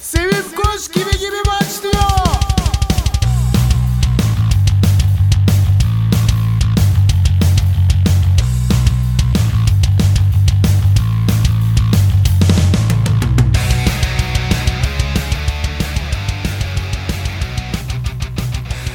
Sevim kuş gibi gibi başlıyor.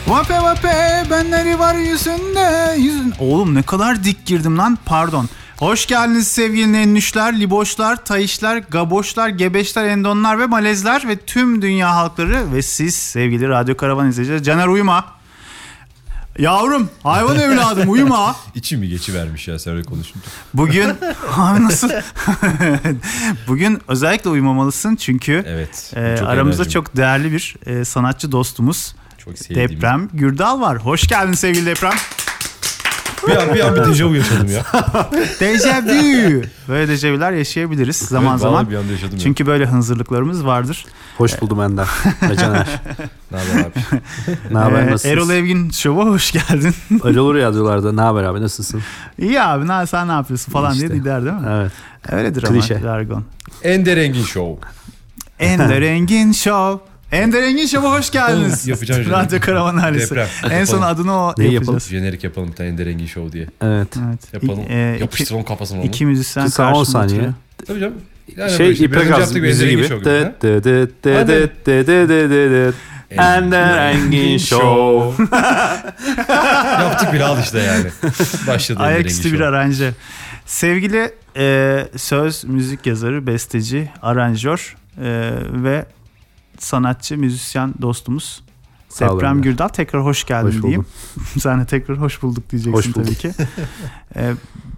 Vape vape benleri var yüzünde yüzün... Oğlum ne kadar dik girdim lan pardon. Hoş geldiniz sevgili nennüşler, liboşlar, tayişler, gaboşlar, gebeşler, endonlar ve malezler ve tüm dünya halkları ve siz sevgili Radyo Karavan izleyiciler. Caner uyuma. Yavrum hayvan evladım uyuma. İçim mi geçivermiş ya öyle konuşunca. Bugün abi nasıl? Bugün özellikle uyumamalısın çünkü Evet. e, çok aramızda enerjim, çok değerli bir e, sanatçı dostumuz çok sevdiğim. Deprem Gürdal var. Hoş geldin sevgili Deprem. Bir an bir an bir dejavu yaşadım ya. Dejavü. Böyle dejavüler yaşayabiliriz zaman Evet, zaman. bir anda yaşadım Çünkü böyle hınzırlıklarımız vardır. Hoş buldum Ender. Ve Caner. ya. Ne haber abi? Ne haber Ee, nasılsın? Erol Evgin Show'a hoş geldin. Öyle olur ya diyorlarda. Ne haber abi nasılsın? İyi abi ne, sen ne yapıyorsun falan İşte. diye gider değil mi? Evet. Öyledir Klişe. ama jargon. Ender Engin Show. Ender Engin Show. Ender Engin Şov'a hoş geldiniz. Yapacağım. Radyo Karavan Ailesi. Deprem. En son adını o Neyi yapalım? yapacağız. Jenerik yapalım bir tane Ender Engin Show diye. Evet. Evet. Yapalım. İ- e, iki- Yapıştıralım kafasına. İki müzisyen Kısa 10 saniye. Tabii canım. İlerle Şey böyle işte. Biraz İpek önce Arzu yaptık bir müziği Ender gibi. Engin Show gibi. Ender Engin Show. Yaptık bile al işte yani. Başladı Ender Engin Ayaküstü bir Show. aranje. Sevgili e, söz, müzik yazarı, besteci, aranjör e, ve sanatçı, müzisyen dostumuz Deprem. Gürdal. Tekrar hoş geldin Hoş diyeyim. Sen de tekrar hoş bulduk diyeceksin Hoş bulduk. tabii ki. E,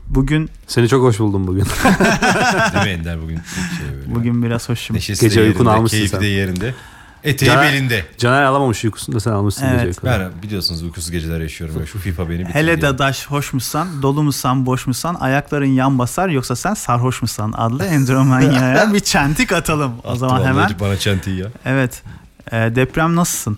bugün Seni çok hoş buldum bugün. Değil mi Ender bugün? Şey böyle. bugün biraz hoşum. Neşesi Gece uykunu almışsın keyfi sen. de yerinde. Eteği Caner- belinde. Caner alamamış uykusunu da sen almışsın Evet. gece uykunu. Ben biliyorsunuz uykusuz geceler yaşıyorum. ya. Şu FIFA beni bitirdi. Hele dadaş hoş musan, dolu musan, boş musan, ayakların yan basar yoksa sen sarhoş musan adlı Endromanya'ya bir çentik atalım. O Attı zaman hemen. Bana çentiyi ya. Evet. E, deprem nasılsın?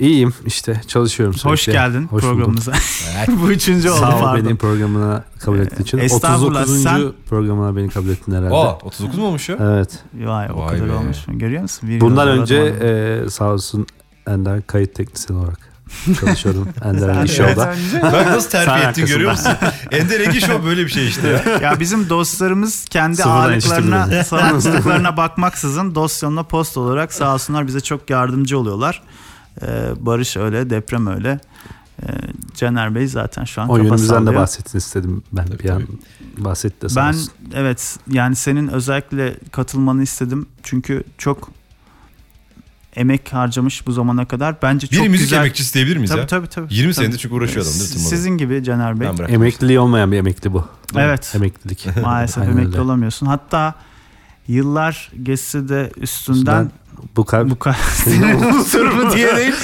İyiyim işte çalışıyorum sürekli. Hoş geldin Hoş programımıza. Bu üçüncü oldu Sağ ol pardon. benim programına kabul ettiğin için. Estağfurullah, 39. sen- programına beni kabul ettin herhalde. Aa 39 mu olmuş ya? Evet. Vay o Vay kadar be. olmuş. Görüyor musun? Bir Bundan önce e, sağ olsun Ender kayıt teknisyeni olarak çalışıyorum Ender Sen- Show'da. Bak nasıl terfi ettin görüyor musun? Ender Engin Show böyle bir şey işte ya. bizim dostlarımız kendi ağırlıklarına, sanatçılıklarına bakmaksızın dosyonla post olarak sağ olsunlar bize çok yardımcı oluyorlar. Ee, Barış öyle, deprem öyle. Ee, Caner Bey zaten şu an O yönümüzden de bahsetsin istedim ben Tabii, bir an. Bahsetti de Ben olsun. evet yani senin özellikle katılmanı istedim. Çünkü çok emek harcamış bu zamana kadar. Bence çok Bir müzik güzel. emekçisi diyebilir miyiz Tabii ya? tabii tabii. 20 Tabii. senedir çünkü uğraşıyor adam değil? Sizin gibi Caner Bey. Emekliliği olmayan bir emekli bu. Evet. Emeklilik. Maalesef Aynen emekli öyle. olamıyorsun. Hatta yıllar geçse de üstünden bu kalp bu kadar senin unsuru diye değil.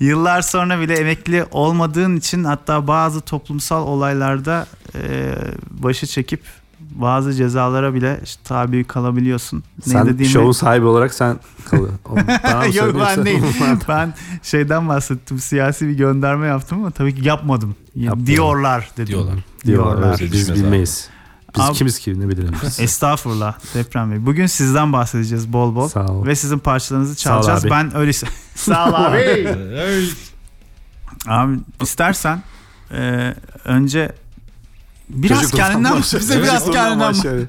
Yıllar sonra bile emekli olmadığın için hatta bazı toplumsal olaylarda e, başı çekip bazı cezalara bile işte tabi kalabiliyorsun. Ne sen dediğimi- şovun sahibi olarak sen kalıyor. O- bana mı Yok ben değil. ben şeyden bahsettim. Siyasi bir gönderme yaptım ama tabii ki yapmadım. Yapmadın. Diyorlar dedim. Diyorlar. Diyorlar. Diyorlar. Biz bilmeyiz. Biz Abi- kimiz ki ne bilelim biz. Estağfurullah Deprem Bey. Bugün sizden bahsedeceğiz bol bol. Sağ ol. Ve sizin parçalarınızı Sağ ol çalacağız. abi. Ben öyle... Sağ ol abi. Abi istersen e, önce biraz kendinden başlayalım. bize biraz Çocukluğundan kendinden başlayalım.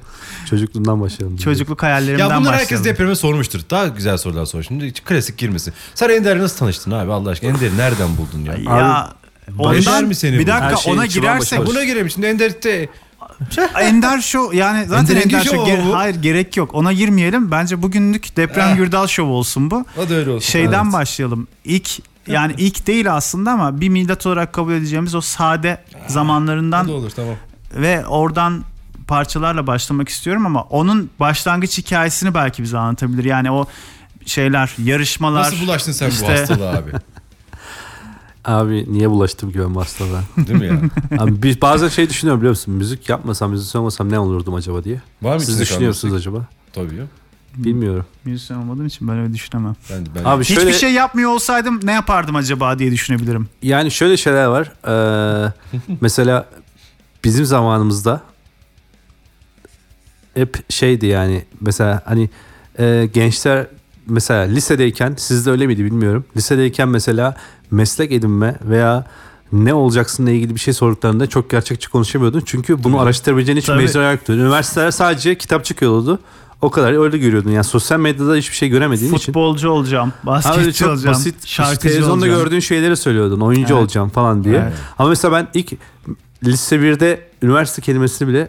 Çocukluğundan başlayalım. çocukluk hayallerimden Ya bunlar herkes başlayalım. depreme sormuştur. Daha güzel sorular sor. Şimdi hiç klasik girmesin. Sen Ender'le nasıl tanıştın abi Allah aşkına? Ender'i nereden buldun ya? Ya Barışar ondan mı seni bir dakika şey ona girersek. Buna girelim şimdi Ender'de Ender Show yani zaten Ender Ender, Show ge- hayır gerek yok. Ona girmeyelim. Bence bugünlük Deprem Gürdal Show olsun bu. o da öyle olsun. Şeyden Evet. başlayalım. İlk yani ilk değil aslında ama bir millet olarak kabul edeceğimiz o sade O zamanlarından da olur tamam. ve oradan parçalarla başlamak istiyorum ama onun başlangıç hikayesini belki bize anlatabilir. Yani o şeyler, yarışmalar. Nasıl bulaştın sen işte- bu hastalığa abi? Abi niye bulaştım güven hastalığa? Değil mi ya? Abi biz bazen şey düşünüyorum biliyor musun? Müzik yapmasam, müzisyen olmasam ne olurdum acaba diye. Var mı Siz içinde düşünüyorsunuz acaba? Tabii ya. Bilmiyorum. Müzisyen olmadığım için ben öyle düşünemem. Ben, ben Abi şöyle Hiçbir şey yapmıyor olsaydım ne yapardım acaba diye düşünebilirim. yani şöyle şeyler var. Ee, mesela bizim zamanımızda hep şeydi yani mesela hani e, gençler mesela lisedeyken sizde öyle miydi bilmiyorum. Lisedeyken mesela meslek edinme veya ne olacaksınla ilgili bir şey sorduklarında çok gerçekçi konuşamıyordun. Çünkü bunu araştırabileceğin hiçbir mecra yoktu. Üniversiteler sadece kitap çıkıyordu. O kadar öyle görüyordun. Yani sosyal medyada hiçbir şey göremediğin için. Futbolcu olacağım, basketçi çok olacağım, basit işte şarkıcı televizyonda olacağım. gördüğün şeyleri söylüyordun. Oyuncu Evet. olacağım falan diye. Evet. Ama mesela ben ilk lise 1'de üniversite kelimesini bile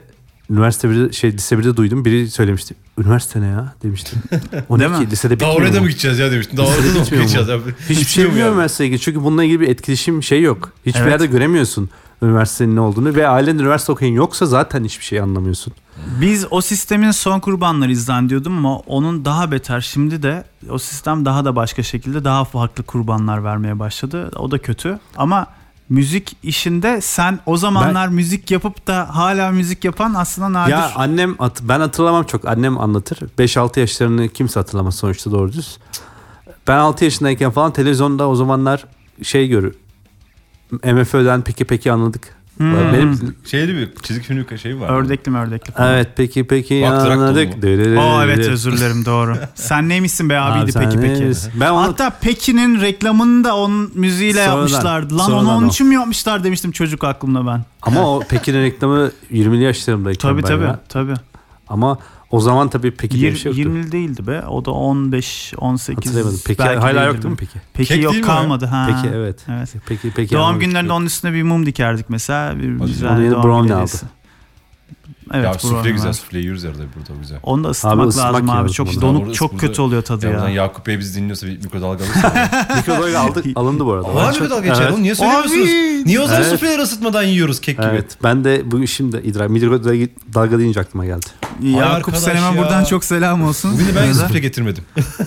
üniversite 1'de şey lise 1'de duydum. Biri söylemişti. Üniversite ne ya demiştim. O Değil ne mi? ki lisede Daha bitmiyor oraya da mu? mı gideceğiz ya demiştin. Daha orada da mı gideceğiz abi? Hiçbir şey mu bilmiyorum üniversiteye ilgili. Çünkü bununla ilgili bir etkileşim şey yok. Hiçbir Evet. yerde göremiyorsun üniversitenin ne olduğunu ve ailen üniversite okuyan yoksa zaten hiçbir şey anlamıyorsun. Biz o sistemin son kurbanlarıyız zannediyordum ama onun daha beter. Şimdi de o sistem daha da başka şekilde daha farklı kurbanlar vermeye başladı. O da kötü ama müzik işinde sen o zamanlar müzik yapıp da hala müzik yapan aslında nadir. Ya annem ben hatırlamam çok. Annem anlatır. 5-6 yaşlarını kimse hatırlamaz sonuçta doğru düz. Ben 6 yaşındayken falan televizyonda o zamanlar şey görür. MFÖ'den peki peki anladık. Hmm. Benim Şeyli bir çizik film şeyi var. Ördekli mi ördekli falan. evet peki peki Baktırak anladık. Aa evet özür dilerim doğru. Sen neymişsin be abiydi Abi peki peki. neymişsin? Ben onu Hatta Peki'nin reklamını da onun müziğiyle Sonradan, yapmışlardı. Lan sonradan onu onun o. için mi yapmışlar demiştim çocuk aklımda ben. ama o Pekin'in reklamı 20'li yaşlarımdayken Tabii tabii ya. tabii. Ama o zaman tabii Peki diye bir şey yoktu. 20 değildi be. O da 15 18 Hatırlayamadım. Peki belki hala yok değil mi. Peki? Peki Kek yok değil mi kalmadı ha. Peki evet. Evet. Peki peki. Doğum günlerinde onun üstüne bir mum dikerdik mesela. Bir güzel canım. Onu yeni doğum brownie aldı. Evet, ya brownie güzel var. sufle yiyoruz arada burada güzel. Onu da ısıtmak ısıtmak lazım abi. Çok onu. donuk çok burada- kötü oluyor tadı Ya, ya. Yakup Bey bizi dinliyorsa bir mikrodalga alırsa. Mikrodalga aldık alındı bu arada. Ben- mikrodalga geçer Evet. oğlum niye söylemiyorsunuz? Abi! Niye o zaman Evet. sufleleri ısıtmadan yiyoruz kek gibi? Evet. Ben de bu şimdi idrak mikrodalga dalga deyince aklıma geldi. Yakup Senem'e ya. buradan çok selam olsun. Bugün ben sufle getirmedim.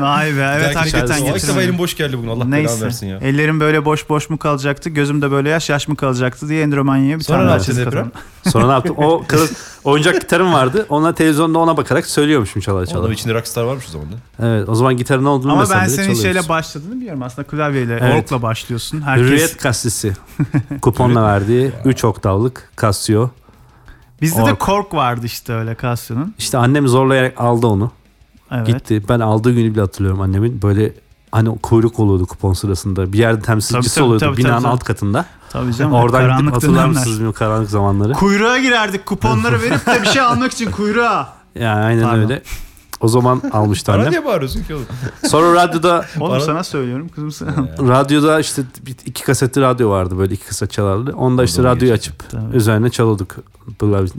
Vay be evet hakikaten getirsin. O ilk defa elim boş geldi bugün Allah belanı versin ya. Ellerim böyle boş boş mu kalacaktı? Gözümde böyle yaş yaş mı kalacaktı diye Endromanya'ya bir Sonra tane ne daha. Sonra ne yaptım? O kız oyuncak gitarım vardı. Ona televizyonda ona bakarak söylüyormuşum çala çala. içinde rockstar varmış o zaman da. Evet. O zaman gitarın olduğunu Ama ben senin şeyle başladığını biliyorum. Aslında klavyeyle, Evet. orkla başlıyorsun. Herkes Hürriyet gazetesi. Kuponla verdiği 3 oktavlık Casio. Bizde de Ork. kork vardı işte öyle Casio'nun. İşte annem zorlayarak aldı onu. Evet. Gitti. Ben aldığı günü bile hatırlıyorum annemin. Böyle hani kuyruk oluyordu kupon sırasında. Bir yerde temsilcisi Tabii, tabii, oluyordu tabii, binanın tabii. alt katında. Tabii canım. Oradan gidip karanlık hatırlar dönemler. mısınız bilmiyorum karanlık zamanları. Kuyruğa girerdik kuponları verip de bir şey almak için kuyruğa. Yani aynen Pardon. öyle. O zaman almıştı annem. niye bağırıyorsun ki oğlum? Sonra radyoda Oğlum Bana- sana söylüyorum kızım sen. radyoda işte iki kasetli radyo vardı böyle iki kaset çalardı. Onda işte da radyoyu geçti. açıp Tabii. üzerine çalıyorduk.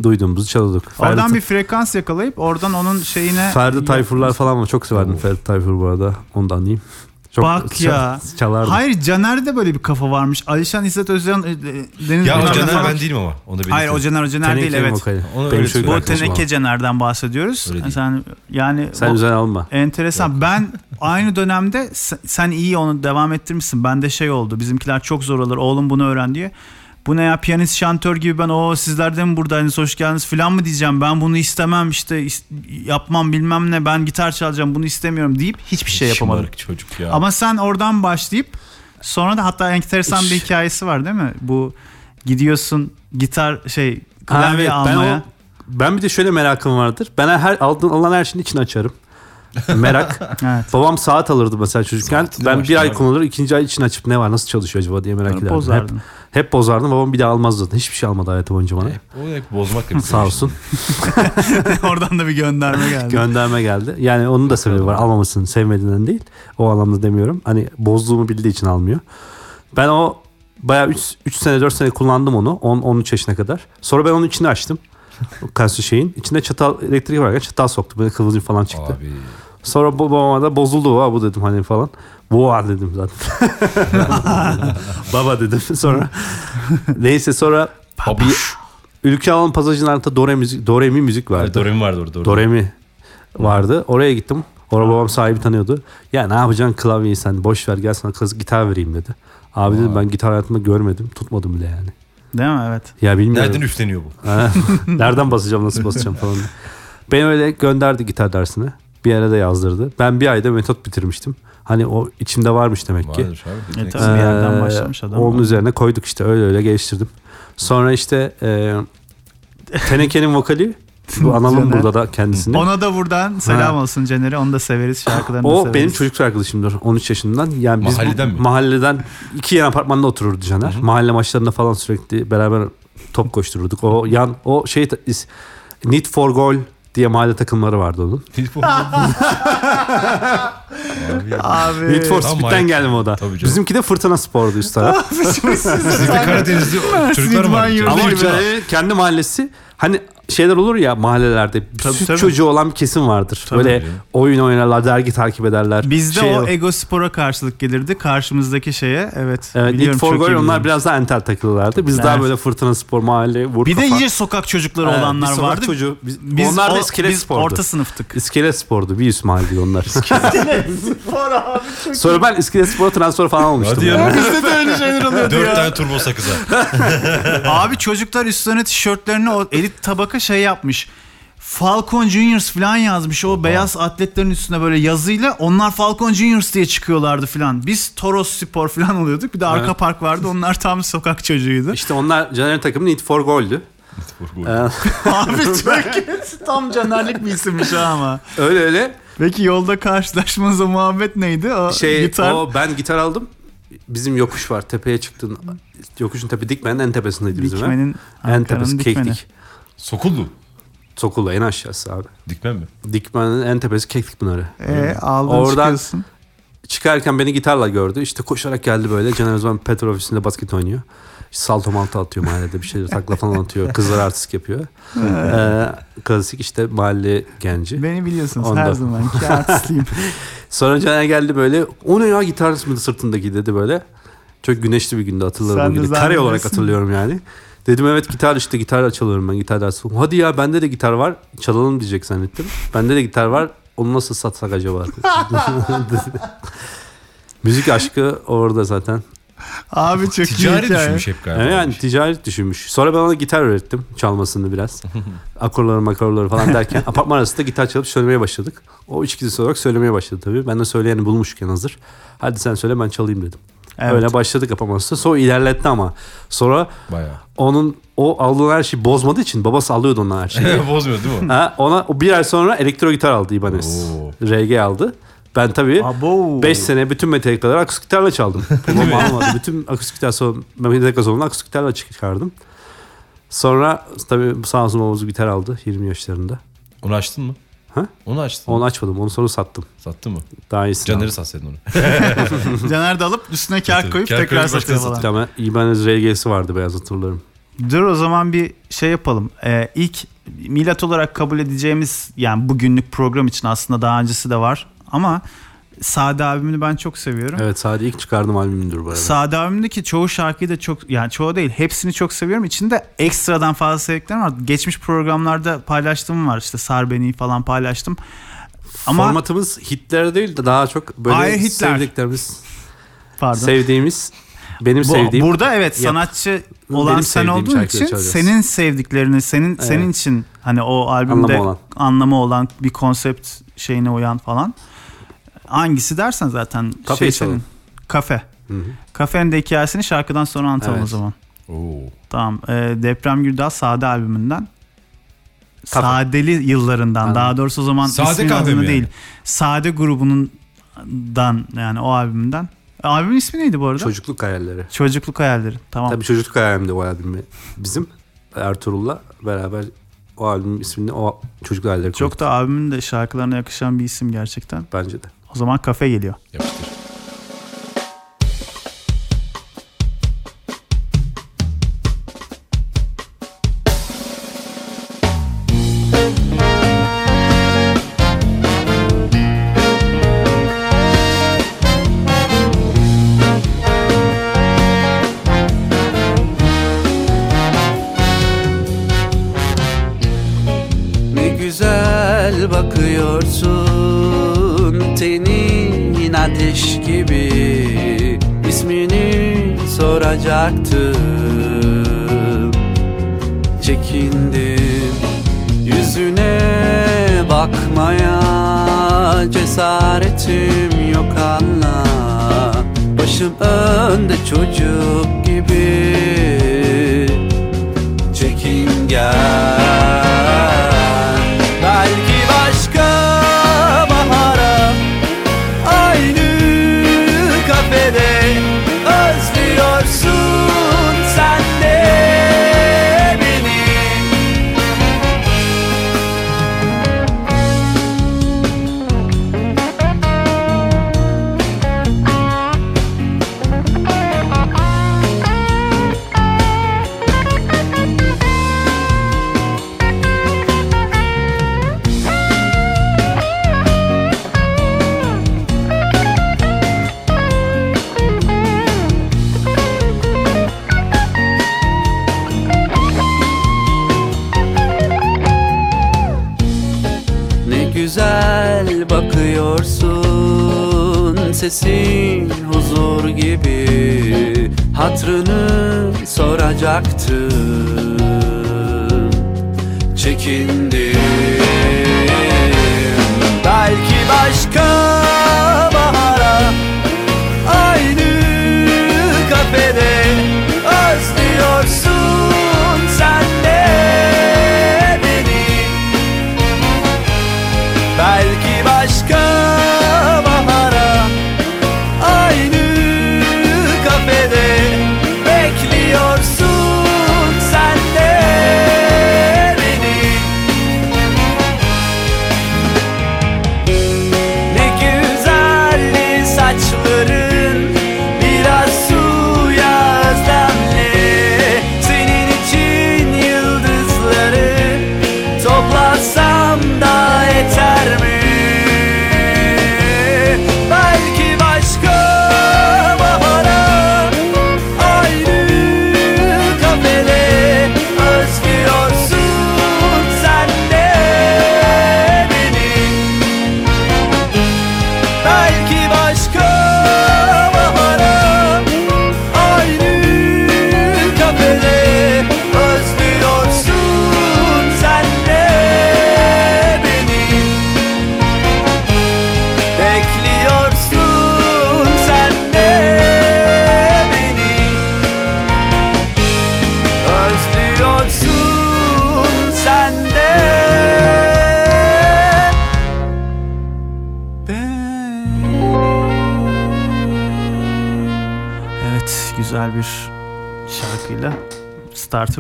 Duyduğumuzu çalıyorduk. Oradan Ferdi, bir frekans yakalayıp oradan onun şeyine... Ferdi Tayfurlar falan var. Çok severdim. Ferdi Tayfur bu arada. Onu da anlayayım. Çok Bak ya. Çalardım. Hayır Caner'de böyle bir kafa varmış. Alişan İzzet Özcan, e, e, Deniz Ya o Caner ben değilim ama. Onu da Hayır o Caner o Caner değil evet. Onu öyle Bu arkadaşım teneke. Caner'den bahsediyoruz. Öyle değil. Sen yani Sen o- üzerine alma. enteresan. Ben aynı dönemde sen, iyi onu devam ettirmişsin. Bende şey oldu. Bizimkiler çok zor alır. Oğlum bunu öğren diye. Bu ne ya piyanist şantör gibi ben o sizler de mi buradaydınız hoş geldiniz falan mı diyeceğim. Ben bunu istemem işte is- yapmam bilmem ne ben gitar çalacağım bunu istemiyorum deyip hiçbir şey yapamadım. Çocuk ya. Ama sen oradan başlayıp sonra da hatta enteresan bir hikayesi var değil mi? Bu gidiyorsun gitar şey Ha, klavye evet, ben, almaya. o, ben bir de şöyle merakım vardır. Ben her aldığın alan her şeyin içini açarım. Merak. Evet. Babam saat alırdı mesela çocukken. Saatine ben bir ay kullanır ikinci ay içini açıp ne var nasıl çalışıyor acaba diye merak ederdim. Hep, Bozardın. hep bozardım. Babam bir daha almazdı. zaten. Hiçbir şey almadı hayatı boyunca bana. Hep, o hep bozmak da Sağ olsun. Oradan da bir gönderme geldi. Gönderme geldi. Yani onun da sebebi var. Almamasını sevmediğinden değil. O anlamda demiyorum. Hani bozduğumu bildiği için almıyor. Ben o bayağı 3 sene 4 sene kullandım onu. 10 13 yaşına kadar. Sonra ben onun içini açtım. Casio şeyin. İçinde çatal elektrik varken çatal soktu. Böyle kıvılcım falan çıktı. Abi. Sonra babama da bozuldu ha bu dedim hani falan. Boğa dedim zaten. Baba dedim. Sonra neyse sonra bir Ülke Alan Pasajı'nın altında Dore, müzik, Dore mi müzik vardı. Evet, Doremi vardı orada. Dore mi vardı. Oraya gittim. Orada babam sahibi tanıyordu. Ya ne yapacaksın klavyeyi sen boş ver gel sana kız gitar vereyim dedi. Abi dedim ben gitar hayatımda görmedim. Tutmadım bile yani. Değil mi? Evet. Ya bilmiyorum. Nereden üfleniyor bu? Ha, Nereden basacağım nasıl basacağım falan. Beni öyle gönderdi gitar dersine. Bir yere de yazdırdı. Ben bir ayda metot bitirmiştim. Hani o içimde varmış demek ki. Vardır abi. E, tabii. bir yerden başlamış adam. Onun üzerine koyduk işte öyle öyle geliştirdim. Sonra işte e, Teneke'nin vokali Bu analım burada da kendisini. Ona da buradan selam Ha. olsun Caner'e. Onu da severiz. Şarkılarını O severiz. benim çocukluk arkadaşımdır 13 yaşından. Yani biz bu- Mahalleden mi? mahalleden iki yan apartmanda otururdu Caner. Mahalle maçlarında falan sürekli beraber top koştururduk. O yan o şey is- Need for Goal diye mahalle takımları vardı onun. Abi. Need for Speed'den gelme o da. Bizimki de Fırtına Spor'du üst taraf. Sizde Karadenizli çocuklar mı var? Ama kendi mahallesi hani şeyler olur ya mahallelerde Tabii, süt tabii. çocuğu olan bir kesim vardır. Tabii. Böyle oyun oynarlar, dergi takip ederler. Bizde Şey o Ego Spor'a karşılık gelirdi. Karşımızdaki şeye. Evet. Evet, biliyorum, Need for çok iyi Goal onlar biraz daha entel takılırlardı. Biz daha Evet. böyle Fırtına Spor, mahalle, vur Bir de kafa. iyice sokak çocukları Evet, olanlar sokak vardı. Çocuğu, biz, Biz, onlar da o- iskelet biz spordu. orta sınıftık. İskelet spordu. Bir üst mahalleydi onlar. Sonra ben iskelet spora transfer falan olmuştum. Hadi ya. yani. Bizde de öyle şeyler oluyordu Dört ya. tane turbo sakıza. Abi çocuklar üstlerine tişörtlerini o elit tabaka şey yapmış. Falcon Juniors falan yazmış o beyaz atletlerin üstüne böyle yazıyla onlar Falcon Juniors diye çıkıyorlardı falan. Biz Toros Spor falan oluyorduk. Bir de arka Evet. park vardı. Onlar tam sokak çocuğuydu. İşte onlar Caner'in takımı Need for Goal'dü. Ee, Abi çok tam canerlik bir isimmiş ha ama. öyle öyle. Peki yolda karşılaşmanızda muhabbet neydi? O Şey gitar. o ben gitar aldım. Bizim yokuş var. Tepeye çıktın. Yokuşun tepe Dikmen'in en tepesindeydi bizim. Dikmenin En tepesi Dikmeni. Keklik. Sokullu. Sokul'da en aşağısı abi. Dikmen mi? Dikmen'in en tepesi Keklik Pınarı. E, aldın Oradan- çıkıyorsun. Çıkarken beni gitarla gördü. İşte koşarak geldi böyle. Caner o zaman Petrol ofisinde basket oynuyor. İşte salto malto atıyor mahallede bir şeyler takla falan atıyor. Kızlar artistik yapıyor. Ee, klasik işte mahalle genci. Beni biliyorsunuz Onda. her zamanki artistliyim. Sonra Caner geldi böyle. O ne ya gitar mı sırtındaki dedi böyle. Çok güneşli bir günde hatırlarım Sen. Kare olarak hatırlıyorum yani. Dedim evet gitar işte gitar çalıyorum ben gitar dersi. Hadi ya bende de gitar var çalalım diyecek zannettim. Bende de gitar var onu nasıl satsak acaba? Müzik aşkı orada zaten. Abi çok iyi Ticari hikaye. düşünmüş hep galiba. Yani, yani ticaret düşünmüş. Sonra ben ona gitar öğrettim çalmasını biraz. Akorları makorları falan derken apartman arasında gitar çalıp söylemeye başladık. O içgüdüsü olarak söylemeye başladı tabii. Ben de söyleyeni bulmuşken hazır. Hadi sen söyle ben çalayım dedim. Evet. Öyle başladık arasında. Sonra ilerletti ama. Sonra Bayağı. onun o aldığı her şeyi bozmadığı için babası alıyordu ondan her şeyi. Bozmuyor değil mi? ha, ona bir ay sonra elektro gitar aldı İbanez. Oo. RG aldı. Ben tabii Abo. 5 sene bütün metalikaları akustik gitarla çaldım. Babam almadı. Bütün akustik gitar son metalika sonunda akustik gitarla çıkardım. Sonra tabii sağ olsun babamız gitar aldı 20 yaşlarında. Onu açtın mı? Ha? Onu açtın? Onu açmadım. Onu sonra sattım. Sattın mı? Daha iyisini Caner'i satsaydın onu. Caner de alıp üstüne kağıt koyup Kağıt tekrar satıyor falan. Ama İbanez RG'si vardı beyaz hatırlarım. Dur o zaman bir şey yapalım. Ee, ilk milat olarak kabul edeceğimiz yani bugünlük program için aslında daha öncesi de var. Ama Sade abimini ben çok seviyorum. Evet sadece ilk çıkardığım albümündür bu arada. Sade abimdeki çoğu şarkıyı da çok yani çoğu değil hepsini çok seviyorum. İçinde ekstradan fazla sevdiklerim var. Geçmiş programlarda paylaştığım var. İşte Sar Beni falan paylaştım. Ama Formatımız hitler değil de daha çok böyle Hayır, Hitler. sevdiklerimiz, pardon. sevdiğimiz, benim Bu- sevdiğim. Burada evet Yap. sanatçı olan Benim sen olduğun için çalacağız. senin sevdiklerini senin senin için hani o albümde Anlamı olan. anlamı olan bir konsept şeyine uyan falan. Hangisi dersen zaten Kafeyi şey senin. Kafe. Kafenin de hikayesini şarkıdan sonra anlatalım Evet. o zaman. Oo. Tamam. Ee, Deprem Gürdağ Sade albümünden. Kafe. Sadeli yıllarından. Anladım. Daha doğrusu o zaman Sade ismin adını yani? değil. Sade grubundan yani o albümden. Albümün ismi neydi bu arada? Çocukluk hayalleri. Çocukluk hayalleri. Tamam. Tabii çocukluk hayalimdi o albüm bizim. Ertuğrul'la beraber o albümün ismini o çocukluk hayalleri koyduk. Çok da abimin de şarkılarına yakışan bir isim gerçekten. Bence de. O zaman kafe geliyor. Yapıştır. Ateş gibi ismini soracaktım. Çekindim yüzüne bakmaya Cesaretim yok anla. Başım önde çocuk gibi Çekingen Sesin huzur gibi Hatrını soracaktım Çekindim. Belki başka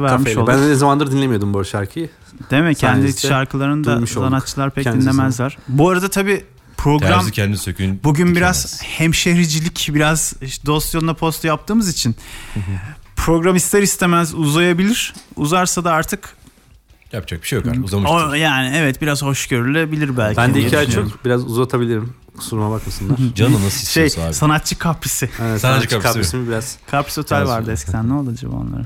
startı vermiş olduk. Ben de ne zamandır dinlemiyordum bu şarkıyı. Değil mi? Kendi Sayenizde şarkılarını da sanatçılar pek Kendisini. dinlemezler. Bu arada tabii program Terzi kendi sökün. bugün biraz dikemez. hemşehricilik, biraz işte dost yoluna postu yaptığımız için program ister istemez uzayabilir. Uzarsa da artık Yapacak bir şey yok artık. Uzamıştır. o, yani evet biraz hoş görülebilir belki. Ben de iki ay çok biraz uzatabilirim. Kusuruma bakmasınlar. Canı nasıl Şey abi. sanatçı kaprisi. Evet, Sanatçı sanatçı kapısı. kaprisimi biraz Kapris Otel Biraz- vardı eskiden. Ne oldu acaba onlara?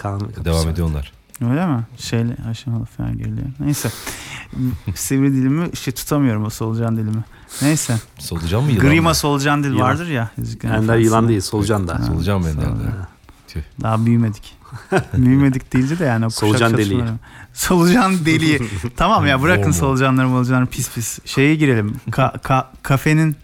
Kaan. Devam ediyor onlar. Öyle mi? Şeyle aşamalı falan geliyor. Neyse. Sivri dilimi şey tutamıyorum o solucan dilimi. Neyse. Solucan mı yılan Grima mı? solucan dil Yılan. vardır ya. Ender yılan değil solucan da. Solucan derdi. Tüh. Daha büyümedik. büyümedik deyince de yani Solucan deliği. Solucan deliği. tamam ya bırakın Hormon. solucanları molucanları pis pis. Şeye girelim. Ka- ka- kafenin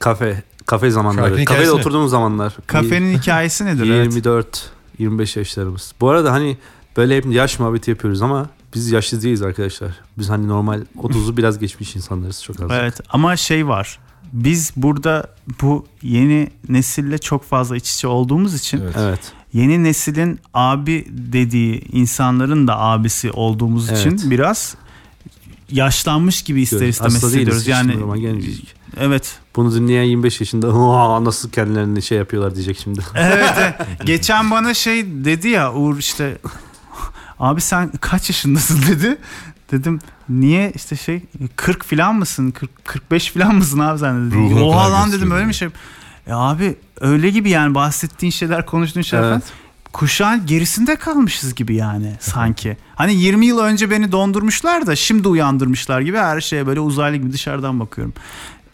Kafe. Kafe zamanları. Şarkının Kafede oturduğumuz zamanlar. kafenin hikayesi nedir? Evet. 24 25 yaşlarımız. Bu arada hani böyle hep yaş muhabbeti yapıyoruz ama biz yaşlı değiliz arkadaşlar. Biz hani normal 30'u biraz geçmiş insanlarız çok az. Evet ama şey var. Biz burada bu yeni nesille çok fazla iç içe olduğumuz için Evet. Evet. yeni neslin abi dediği insanların da abisi olduğumuz Evet. için biraz yaşlanmış gibi ister istemez hissediyoruz. Yani. Evet. Bunu dinleyen 25 yaşında "Aa, nasıl kendilerini şey yapıyorlar diyecek şimdi. Evet. Geçen bana şey dedi ya Uğur işte abi sen kaç yaşındasın dedi. Dedim niye işte şey 40 falan mısın? 40 45 falan mısın abi sen dedi. Ruhuna Oha lan dedim öyle mi şey? Ya abi öyle gibi yani bahsettiğin şeyler konuştuğun şeyler falan. Evet. Kuşağın gerisinde kalmışız gibi yani sanki. Hani 20 yıl önce beni dondurmuşlar da şimdi uyandırmışlar gibi her şeye böyle uzaylı gibi dışarıdan bakıyorum.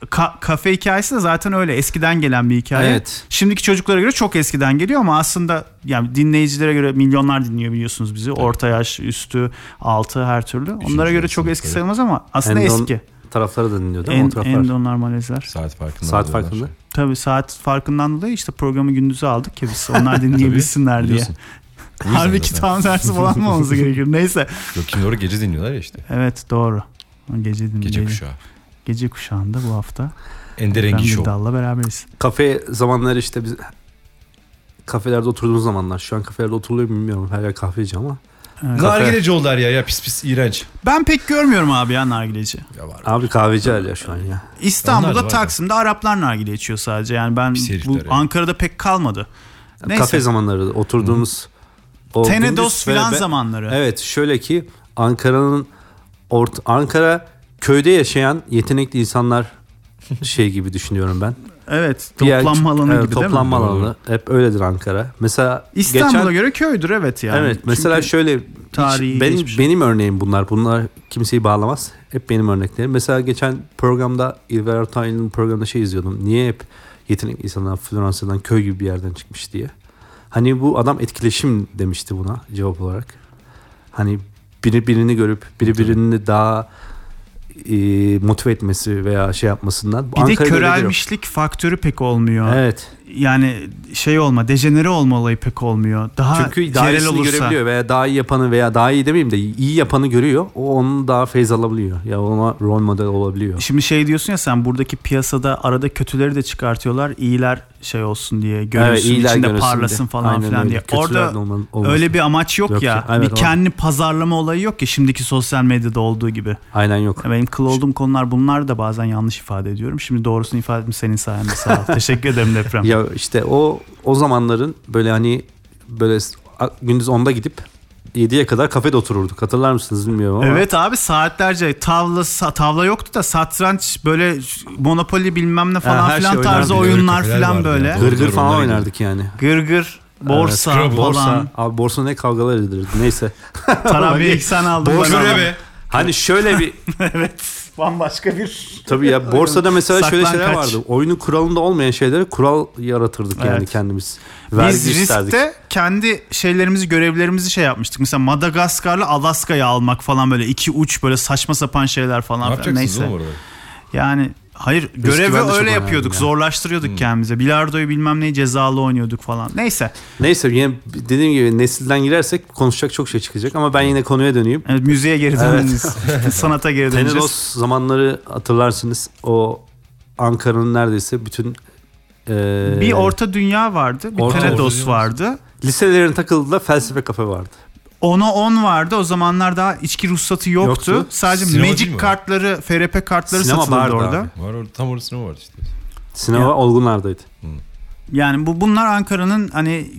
Ka- kafe hikayesi de zaten öyle eskiden gelen bir hikaye. Evet. Şimdiki çocuklara göre çok eskiden geliyor ama aslında yani dinleyicilere göre milyonlar dinliyor biliyorsunuz bizi. Orta yaş, üstü, altı her türlü. Onlara göre çok eski sayılmaz ama aslında Endon- eski. Tarafları da dinliyor değil mi? En, o taraflar. endonlar malezler. Saat farkında. Saat farkında. Tabii saat farkından dolayı işte programı gündüzü aldık ya biz onlar dinleyebilsinler diye. Halbuki tam tersi falan mı olması gerekir? Neyse. Yok şimdi orada gece dinliyorlar ya işte. Evet doğru. Gece dinleyelim. Gece kuşağı. Gece kuşağında bu hafta. Ender Engin Show. dalla beraberiz. Kafe zamanları işte biz kafelerde oturduğumuz zamanlar. Şu an kafelerde oturuluyor mu bilmiyorum. Her yer kahveci ama. Evet. Nargileci oldular ya ya pis pis iğrenç. Ben pek görmüyorum abi ya nargileci. Ya var. Abi kahveci hala şu an ya. Onlar da İstanbul'da var Taksim'de Araplar nargile içiyor sadece. Yani ben bu herifler ya. Ankara'da pek kalmadı. Neyse. Kafe zamanları oturduğumuz o Tenedos filan zamanları. Evet şöyle ki Ankara'nın ort Ankara köyde yaşayan yetenekli insanlar şey gibi düşünüyorum ben. Evet. Toplanma alanı evet, gibi değil mi? Toplanma alanı. Hep öyledir Ankara. Mesela İstanbul'a geçen, göre köydür evet yani. Evet mesela Çünkü şöyle tarihi benim, geçmiş. benim örneğim bunlar. Bunlar kimseyi bağlamaz. Hep benim örneklerim. Mesela geçen programda İlber Ortaylı'nın programında şey izliyordum. Niye hep yetenekli insanlar Floransa'dan köy gibi bir yerden çıkmış diye. Hani bu adam etkileşim demişti buna cevap olarak. Hani biri birini görüp biri birini daha e, motive etmesi veya şey yapmasından. bir de Ankara'da değil. körelmişlik faktörü pek olmuyor. Evet. Yani şey olma, dejenere olma olayı pek olmuyor. Daha Çünkü daha iyisini olursa. görebiliyor veya daha iyi yapanı veya daha iyi demeyeyim de iyi yapanı görüyor. O onun daha feyz alabiliyor. Ya ona rol model olabiliyor. Şimdi şey diyorsun ya sen buradaki piyasada arada kötüleri de çıkartıyorlar. iyiler şey olsun diye görünsün iyiler içinde parlasın diye. falan Aynen filan öyle. diye. Kötüler Orada olman- öyle bir amaç yok, Yok ya. ya. Evet, bir o- kendi pazarlama olayı yok ya şimdiki sosyal medyada olduğu gibi. Aynen yok. Benim kıl olduğum konular bunlar da bazen yanlış ifade ediyorum. Şimdi doğrusunu ifade ettim senin sayende sağ ol. Teşekkür ederim deprem. Ya işte o o zamanların böyle hani böyle gündüz 10'da gidip 7'ye kadar kafede otururduk. Hatırlar mısınız bilmiyorum ama. Evet abi saatlerce tavla tavla yoktu da satranç böyle Monopoly bilmem ne falan her filan şey tarzı oyunlar filan böyle. Gırgır Doğru, falan oynardık yani. Gırgır, borsa Scrabble, falan. Borsa. Abi borsa ne kavgalar edilir. Neyse. Tarabya'yı sen aldın. Borsa be? Hani şöyle bir evet. Bambaşka bir. tabii ya borsada mesela şöyle şeyler Saklankaç. vardı. Oyunun kuralında olmayan şeylere kural yaratırdık yani Evet. kendimiz. Vergi Biz isterdik. riskte kendi şeylerimizi, görevlerimizi şey yapmıştık. Mesela Madagaskar'la Alaska'yı almak falan böyle iki uç böyle saçma sapan şeyler Ne falan filan. yapacaksınız Neyse. oğlum orada? Yani hayır görevi de çok öyle yapıyorduk. ya. Zorlaştırıyorduk kendimize. Bilardoyu bilmem neyi cezalı oynuyorduk falan. Neyse. Neyse yine dediğim gibi nesilden girersek konuşacak çok şey çıkacak ama ben yine konuya döneyim. Evet, müziğe geri döneceğiz. Sanata geri döneceğiz. Tenedos zamanları hatırlarsınız. O Ankara'nın neredeyse bütün e, Bir Orta Dünya vardı. Bir Orta- Tenedos vardı. liselerin takıldığı felsefe kafe vardı. Ona 10 vardı. O zamanlar daha içki ruhsatı yoktu. Yoktu. Sadece Sinema Magic o? kartları, FRP kartları Sinema satılırdı vardı orada. abi. Var orada tam orada sinema var işte. Sinema Ya. olgunlardaydı. Yani bu bunlar Ankara'nın hani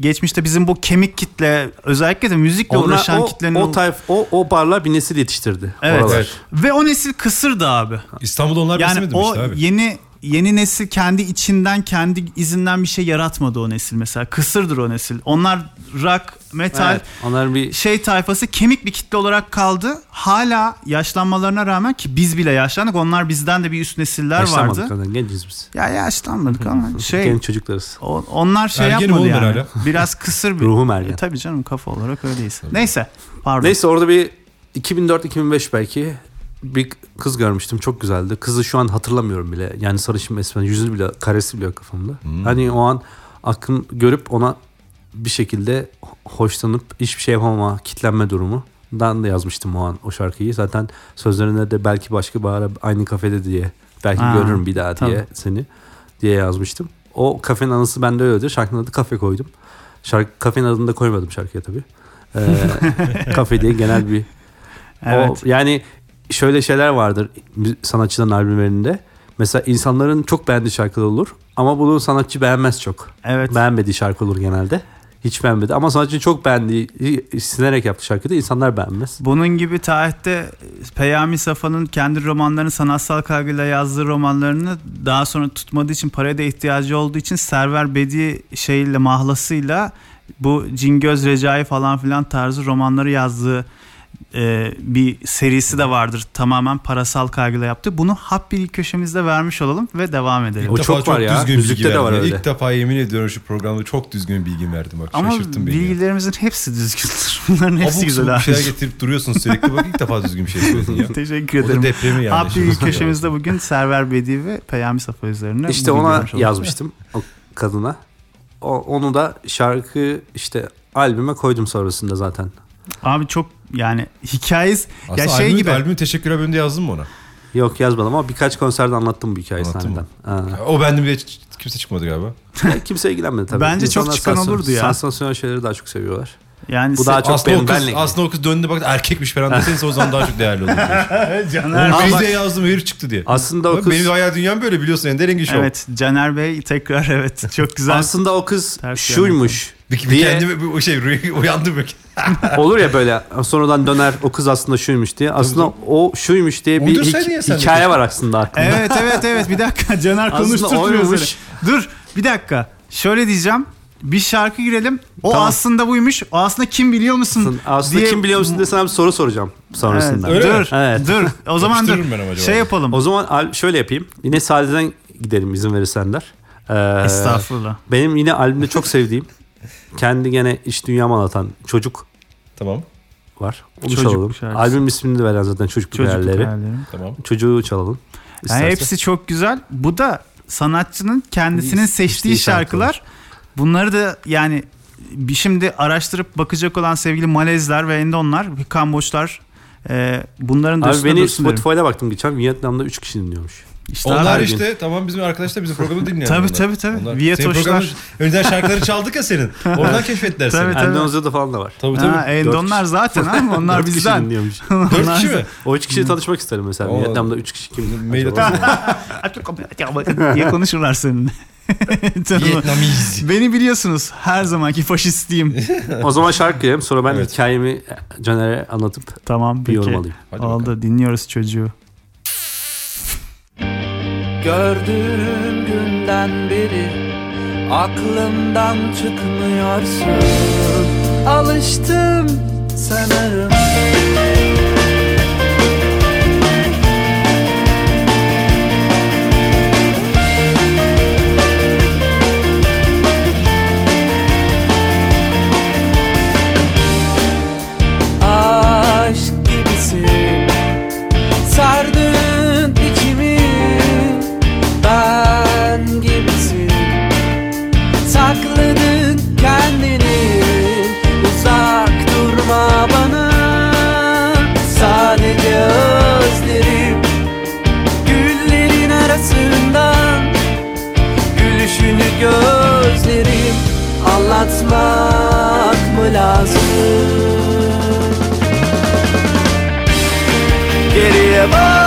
geçmişte bizim bu kemik kitle özellikle de müzikle Onlar, uğraşan o, kitlenin o, tayf, o, o barlar bir nesil yetiştirdi. Evet. oralar. Evet. ve o nesil kısırdı abi. İstanbul'da onlar Yani beslemedi mi o işte abi? yeni yeni nesil kendi içinden kendi izinden bir şey yaratmadı o nesil mesela. Kısırdır o nesil. Onlar rock, metal Evet, onlar bir şey tayfası kemik bir kitle olarak kaldı. Hala yaşlanmalarına rağmen ki biz bile yaşlandık. Onlar bizden de bir üst nesiller yaşlanmadık vardı. kadar genciz biz. Ya yaşlanmadık ama şey Genç çocuklarız. o- onlar şey Ergenim yapmadı yani. hala. Biraz kısır bir. Ruhum ergen. E, tabii canım kafa olarak öyleyiz. Neyse. Pardon. Neyse orada bir 2004-2005 belki bir kız görmüştüm. Çok güzeldi. Kızı şu an hatırlamıyorum bile. Yani sarışın esmer yüzü bile karesi bile yok kafamda. Hani o an aklım görüp ona bir şekilde hoşlanıp hiçbir şey yapamama, kitlenme durumu. Dan da yazmıştım o an o şarkıyı. Zaten sözlerinde de belki başka bir ara aynı kafede diye. Belki Ha, görürüm bir daha diye seni diye yazmıştım. O kafenin anısı bende öyledir. Şarkının adı kafe koydum. Şarkı, kafenin adını da koymadım şarkıya tabii. Ee, kafe diye genel bir evet. o, yani şöyle şeyler vardır sanatçıların albümlerinde. Mesela insanların çok beğendiği şarkılar olur ama bunu sanatçı beğenmez çok. evet. Beğenmediği şarkı olur genelde. Hiç beğenmedi ama sanatçı çok beğendiği, sinerek yaptığı şarkıda insanlar beğenmez. Bunun gibi tarihte Peyami Safa'nın kendi romanlarını sanatsal kaygıyla yazdığı romanlarını daha sonra tutmadığı için paraya da ihtiyacı olduğu için Server Bedi şeyle mahlasıyla bu Cingöz Recai falan filan tarzı romanları yazdığı e, bir serisi de vardır. Tamamen parasal kaygıyla yaptı. Bunu hap bilgi köşemizde vermiş olalım ve devam edelim. O İlk defa çok var ya. düzgün Müzikte bilgi de var öyle. İlk defa yemin ediyorum şu programda çok düzgün bilgi verdim. Bak Ama şaşırttın beni. ya. bilgilerimizin hepsi düzgündür. Bunların hepsi Abuk güzel bir şeyler getirip duruyorsun sürekli. Bak ilk defa düzgün bir şey söyledin ya. Teşekkür O da ederim. depremi yani. Hap bilgi köşemizde bugün Server Bedi ve Peyami Safa üzerine. İşte ona yazmıştım o kadına. O, onu da şarkı işte albüme koydum sonrasında zaten. Abi çok yani hikayesi Aslında ya şey albümü, gibi. albümün teşekkür bölümünde yazdın mı ona? Yok yazmadım ama birkaç konserde anlattım bu hikayeyi sahneden. O bende bile kimse çıkmadı galiba. Ya Kimse ilgilenmedi tabii. Bence çok İnsanlar çıkan sansa- olurdu ya. Sansasyonel şeyleri daha çok seviyorlar. Yani Bu daha çok aslında, o benim kız, benle. aslında o kız döndü bak erkekmiş falan deseniz o zaman daha çok değerli olur. Caner Bey. Feyze'ye yazdım herif çıktı diye. Aslında o kız Benim hayal dünyam böyle biliyorsun Ender Show. Evet Caner Bey tekrar evet çok güzel. aslında o kız Ters şuymuş. Bir, bir diye kendimi bir- o şey uyandım böyle. olur ya böyle sonradan döner o kız aslında şuymuş diye. Aslında o şuymuş diye bir hik- de hikaye var aslında aklımda. Evet evet evet bir dakika Caner seni. Dur bir dakika şöyle diyeceğim. Bir şarkı girelim. O Tamam. aslında buymuş. O aslında kim biliyor musun? Aslında diye- kim biliyor musun diye sana bir soru soracağım sonrasında. Evet, Öyle dur, mi? Evet. dur. O zaman dur. Şey yapalım. O zaman al- şöyle yapayım. Yine sadeden gidelim izin verirsenler. Ee, Estağfurullah. Benim yine albümde çok sevdiğim kendi gene iç dünyamı anlatan çocuk Tamam var. Onu Çocuk çalalım. şarkısı. Albüm ismini de veren zaten çocuk, hayallerim. tamam. Çocuğu çalalım. Yani hepsi çok güzel. Bu da sanatçının kendisinin Seçtiği seçtiği şarkılar. şarkılar. Bunları da yani bir şimdi araştırıp bakacak olan sevgili Malezler ve Endonlar, Kamboçlar e, bunların da Abi üstüne beni. Spotify'da baktım geçen Vietnam'da 3 kişi dinliyormuş. İşte Onlar abi, işte tamam bizim arkadaşlar bizim programı dinliyor. Tabii, tabii, tabii. Onlar- programın- önceden şarkıları çaldık ya senin. Oradan keşfettiler seni. Tabii, tabii. Endonezya'da falan da var. Tabii tabii. Ha, Endonlar zaten ama onlar Dört kişi bizden. dinliyormuş. Dört kişi mi? O 3 kişiyle tanışmak isterim mesela. Vietnam'da 3 kişi kim? Mail atalım. diye konuşurlar seninle. Vietnamiz. Beni biliyorsunuz her zamanki faşistiyim. o zaman şarkı girelim. Sonra ben Evet. hikayemi Caner'e anlatıp tamam bir peki. yorum alayım. Hadi bakalım. Oldu dinliyoruz çocuğu. Gördüğüm günden beri aklımdan çıkmıyorsun Alıştım sanırım Geriye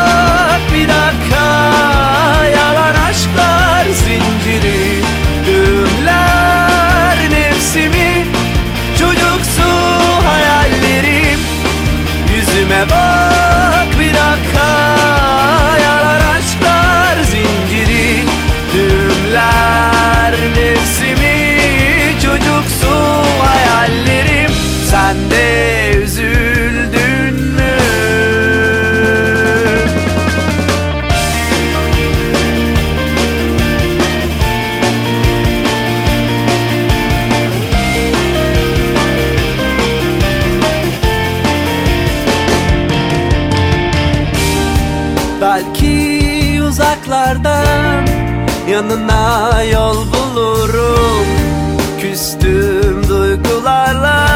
Küstüm duygularla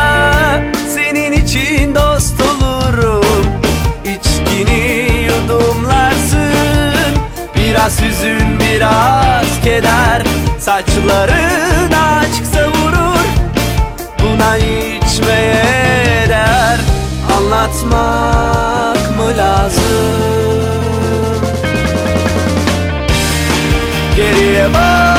senin için dost olurum. İçkini yudumlarsın. Biraz hüzün biraz keder. Saçların açıksa vurur. Buna içmeye değer. Anlatmak mı lazım? Geriye bak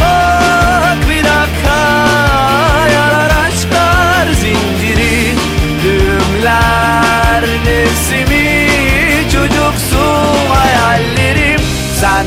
Bak bir dakika. Yalan aşklar zinciri Düğümler nefsimi Çocuksu hayallerim. Sen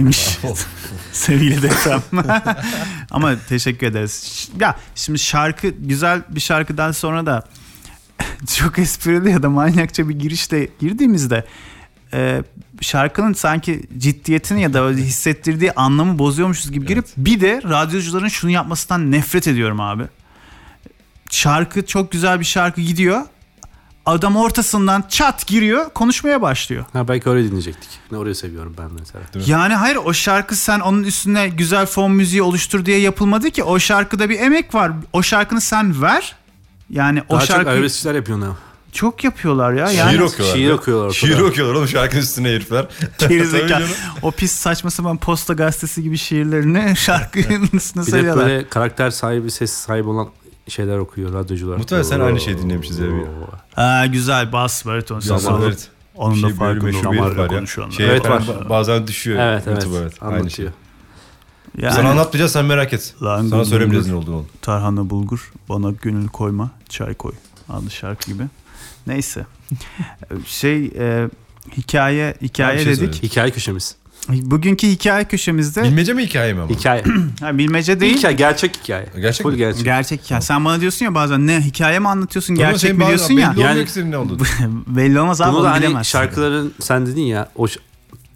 demiş sevgili deprem. Ama teşekkür ederiz. Ya şimdi şarkı güzel bir şarkıdan sonra da çok esprili ya da manyakça bir girişte girdiğimizde e, şarkının sanki ciddiyetini ya da hissettirdiği anlamı bozuyormuşuz gibi girip bir de radyocuların şunu yapmasından nefret ediyorum abi. Şarkı çok güzel bir şarkı gidiyor. Adam ortasından çat giriyor konuşmaya başlıyor. Ha belki öyle dinleyecektik. Ne orayı seviyorum ben mesela. Yani hayır o şarkı sen onun üstüne güzel fon müziği oluştur diye yapılmadı ki. O şarkıda bir emek var. O şarkını sen ver. Yani o Daha çok şarkı arabesk işler yapıyor ne? çok yapıyorlar ya. Yani Şiir okuyorlar. şiir okuyorlar Şiir okuyorlar oğlum şarkının üstüne herifler. Gerizekalı. O pis saçma sapan posta gazetesi gibi şiirlerini şarkının üstüne Bir de söylüyorlar. böyle karakter sahibi, ses sahibi olan şeyler okuyor radyocular. Muhtemelen sen aynı şeyi dinlemişiz ya. Ha, güzel bas bariton. Ama evet. Onun da Şey, böyle farkında damarla var ya. konuşuyorlar. Şey Evet, var. ba- bazen düşüyor. Evet evet. Evet. Aynı şey. Yani, Sana anlatmayacağız sen merak et. Lan Sana gur ne olduğunu. Tarhana bulgur bana gönül koyma çay koy adlı şarkı gibi. Neyse. şey e, hikaye hikaye şey dedik. söyledim. Hikaye köşemiz. Bugünkü hikaye köşemizde Bilmece mi hikaye mi ama? Hikaye. ha, bilmece değil. hikaye, gerçek hikaye. Gerçek Full mi? gerçek. Gerçek hikaye. Sen bana diyorsun ya bazen ne hikaye mi anlatıyorsun Tamam, gerçek mi diyorsun ya. Belli Yani- senin ne olduğunu. Belli olmaz abi Bunu da hani şarkıların sen dedin ya o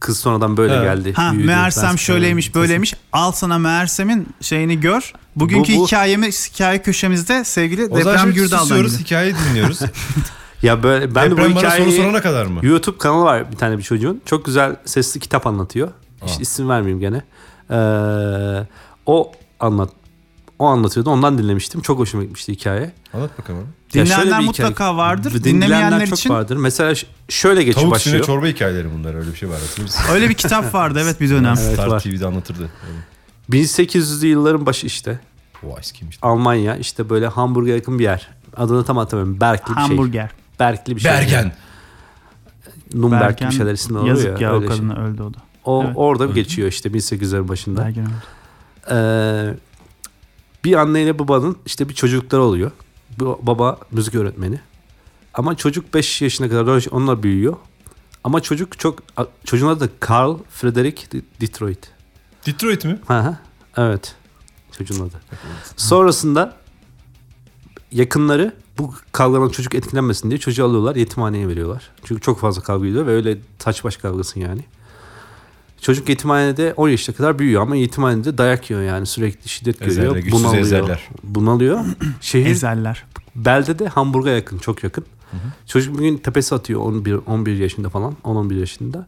kız sonradan böyle Evet. geldi. Ha büyüdü, meğersem şöyleymiş böyleymiş. Al sana meğersemin şeyini gör. Bugünkü Bu- bu- hikayemiz hikaye köşemizde sevgili O zaman Deprem şimdi Gürdal'dan susuyoruz gidiyor. hikayeyi dinliyoruz. Ya böyle ben de bu Deprem bana soru hikayeyi sorana kadar mı? YouTube kanalı var bir tane bir çocuğun. Çok güzel sesli kitap anlatıyor. İşte isim vermeyeyim gene. Ee, o anlat o anlatıyordu. Ondan dinlemiştim. Çok hoşuma gitmişti hikaye. Anlat bakalım. Dinleyenler mutlaka vardır. Dinleyenler Dinlemeyenler çok için vardır. Mesela şöyle geçiyor Tavuk başlıyor. sine çorba hikayeleri bunlar öyle bir şey var hatırlıyor musun? öyle bir kitap vardı evet bir dönem. Evet, Star var. TV'de anlatırdı. 1800'lü yılların başı işte. O eskiymiş. Almanya işte böyle Hamburg'a yakın bir yer. Adını tam hatırlamıyorum. Berkli bir şey. Hamburger. Berkli bir şey. Bergen. Nürnberg Bergen, bir şeyler isimler oluyor Yazık ya, ya. o şey. kadın öldü o da. O Evet. orada geçiyor işte 1800'lerin başında. Bergen öldü. Ee, bir anneyle babanın işte bir çocukları oluyor. Bu baba müzik öğretmeni. Ama çocuk 5 yaşına kadar onunla büyüyor. Ama çocuk çok çocuğun adı da Carl Frederick De- Detroit. Detroit mi? Ha ha. Evet. Çocuğun adı. Sonrasında yakınları bu kavgadan çocuk etkilenmesin diye çocuğu alıyorlar yetimhaneye veriyorlar. Çünkü çok fazla kavga ediyor ve öyle taç baş kavgası yani. Çocuk yetimhanede 10 yaşına kadar büyüyor ama yetimhanede dayak yiyor yani sürekli şiddet Ezerler, görüyor. Bunalıyor. ezerler. Bunalıyor. Şehir Ezeller. belde de Hamburg'a yakın çok yakın. Çocuk bugün tepesi atıyor 11 11 yaşında falan 10-11 yaşında.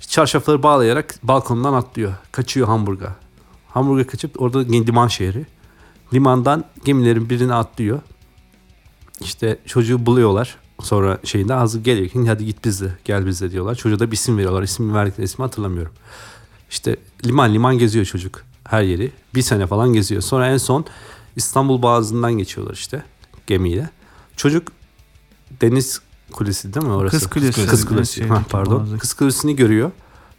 Çarşafları bağlayarak balkondan atlıyor. Kaçıyor Hamburg'a. Hamburg'a kaçıp orada liman şehri. Limandan gemilerin birine atlıyor. İşte çocuğu buluyorlar. Sonra şeyinde hazır geliyor. Hadi git bizle gel bizle diyorlar. Çocuğa da bir isim veriyorlar. İsim verdikleri ismi hatırlamıyorum. İşte liman liman geziyor çocuk. Her yeri. Bir sene falan geziyor. Sonra en son İstanbul Boğazı'ndan geçiyorlar işte gemiyle. Çocuk deniz kulesi değil mi orası? Kız Kulesi. Kız kulesi. Evet, Ha, pardon. boğazdaki. Kız kulesini görüyor.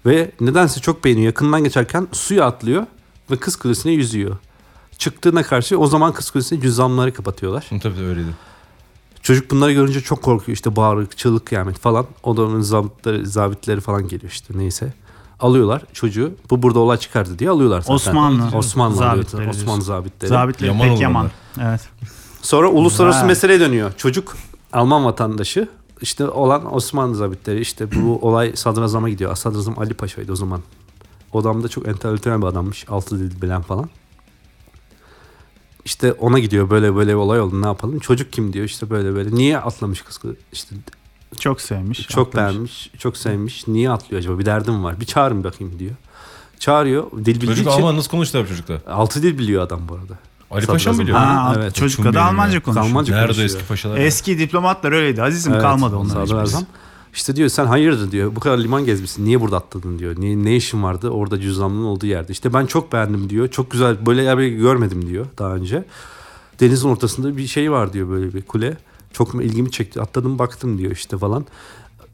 Ve nedense çok beğeniyor. Yakından geçerken suya atlıyor ve kız kulesine yüzüyor. Çıktığına karşı o zaman kız kulesine cüzdanları kapatıyorlar. Tabii öyleydi. Çocuk bunları görünce çok korkuyor işte bağırık, çığlık kıyamet falan. O da onun zabitleri, zabitleri falan geliyor işte neyse. Alıyorlar çocuğu. Bu burada olay çıkardı diye alıyorlar zaten. Osmanlı. Osmanlı alıyor. Zabitleri Osmanlı diyorsun. zabitleri. Zabitleri Yaman pek yaman. Evet. Sonra uluslararası Vay. meseleye dönüyor. Çocuk Alman vatandaşı. İşte olan Osmanlı zabitleri işte bu olay sadrazama gidiyor. Sadrazam Ali Paşa'ydı o zaman. O adam da çok entelektüel bir adammış. Altı dil bilen falan. İşte ona gidiyor böyle böyle bir olay oldu ne yapalım. Çocuk kim diyor işte böyle böyle. Niye atlamış kız? İşte Çok sevmiş. çok atlamış. beğenmiş, çok sevmiş. Niye atlıyor acaba? Bir derdim var. Bir çağırın bakayım diyor. Çağırıyor. Dil bildiği Çocuk için. Alman nasıl konuştu abi çocuklar? Altı dil biliyor adam bu arada. Ali Paşa mı biliyor? Ha, evet. çocuk da Almanca konuşuyor. Almanca Nerede o konuşuyor. eski paşalar? Eski diplomatlar öyleydi. Azizim Evet, kalmadı onlar. Sadrazam. İşte diyor sen hayırdır diyor. Bu kadar liman gezmişsin. Niye burada atladın diyor. Ne, ne işin vardı orada cüzdanlının olduğu yerde. İşte ben çok beğendim diyor. Çok güzel böyle yer görmedim diyor daha önce. Denizin ortasında bir şey var diyor böyle bir kule. Çok ilgimi çekti. Atladım baktım diyor işte falan.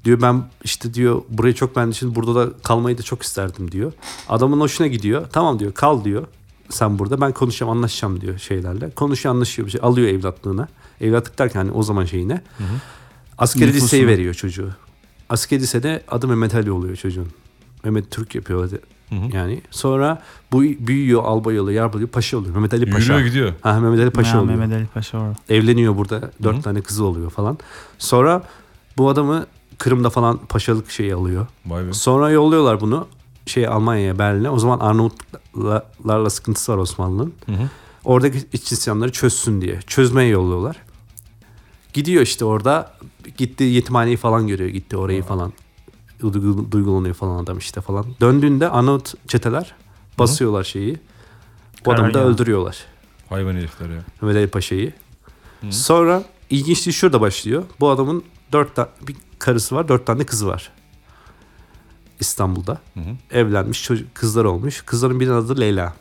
Diyor ben işte diyor burayı çok beğendim. Şimdi burada da kalmayı da çok isterdim diyor. Adamın hoşuna gidiyor. Tamam diyor kal diyor. Sen burada ben konuşacağım anlaşacağım diyor şeylerle. Konuşuyor anlaşıyor bir şey. Alıyor evlatlığına. Evlatlık derken hani o zaman şeyine. Askeri Nüfusuna. liseyi veriyor çocuğu. Askeri lisede adı Mehmet Ali oluyor çocuğun. Mehmet Türk yapıyor hadi. Yani sonra bu büyüyor albay oluyor, yarbay oluyor, paşa oluyor. Mehmet Ali Paşa. Yürüyor gidiyor. Ha, Mehmet Ali Paşa Ha, oluyor. Mehmet Ali Paşa orada. Evleniyor burada. Dört tane kızı oluyor falan. Sonra bu adamı Kırım'da falan paşalık şeyi alıyor. Vay be. Sonra yolluyorlar bunu şey Almanya'ya Berlin'e. O zaman Arnavutlarla sıkıntısı var Osmanlı'nın. Oradaki iç isyanları çözsün diye. Çözmeye yolluyorlar. Gidiyor işte orada gitti yetimhaneyi falan görüyor. Gitti orayı falan. Duygu- Duygulanıyor falan adam işte falan. Döndüğünde Arnavut çeteler basıyorlar şeyi. Bu adamı da öldürüyorlar. Hayvan herifler ya. Mehmet Ali Paşa'yı. Sonra ilginçliği şurada başlıyor. Bu adamın dört tane bir karısı var, dört tane kızı var. İstanbul'da. Evlenmiş, çocuk, kızlar olmuş. Kızların birinin adı Leyla.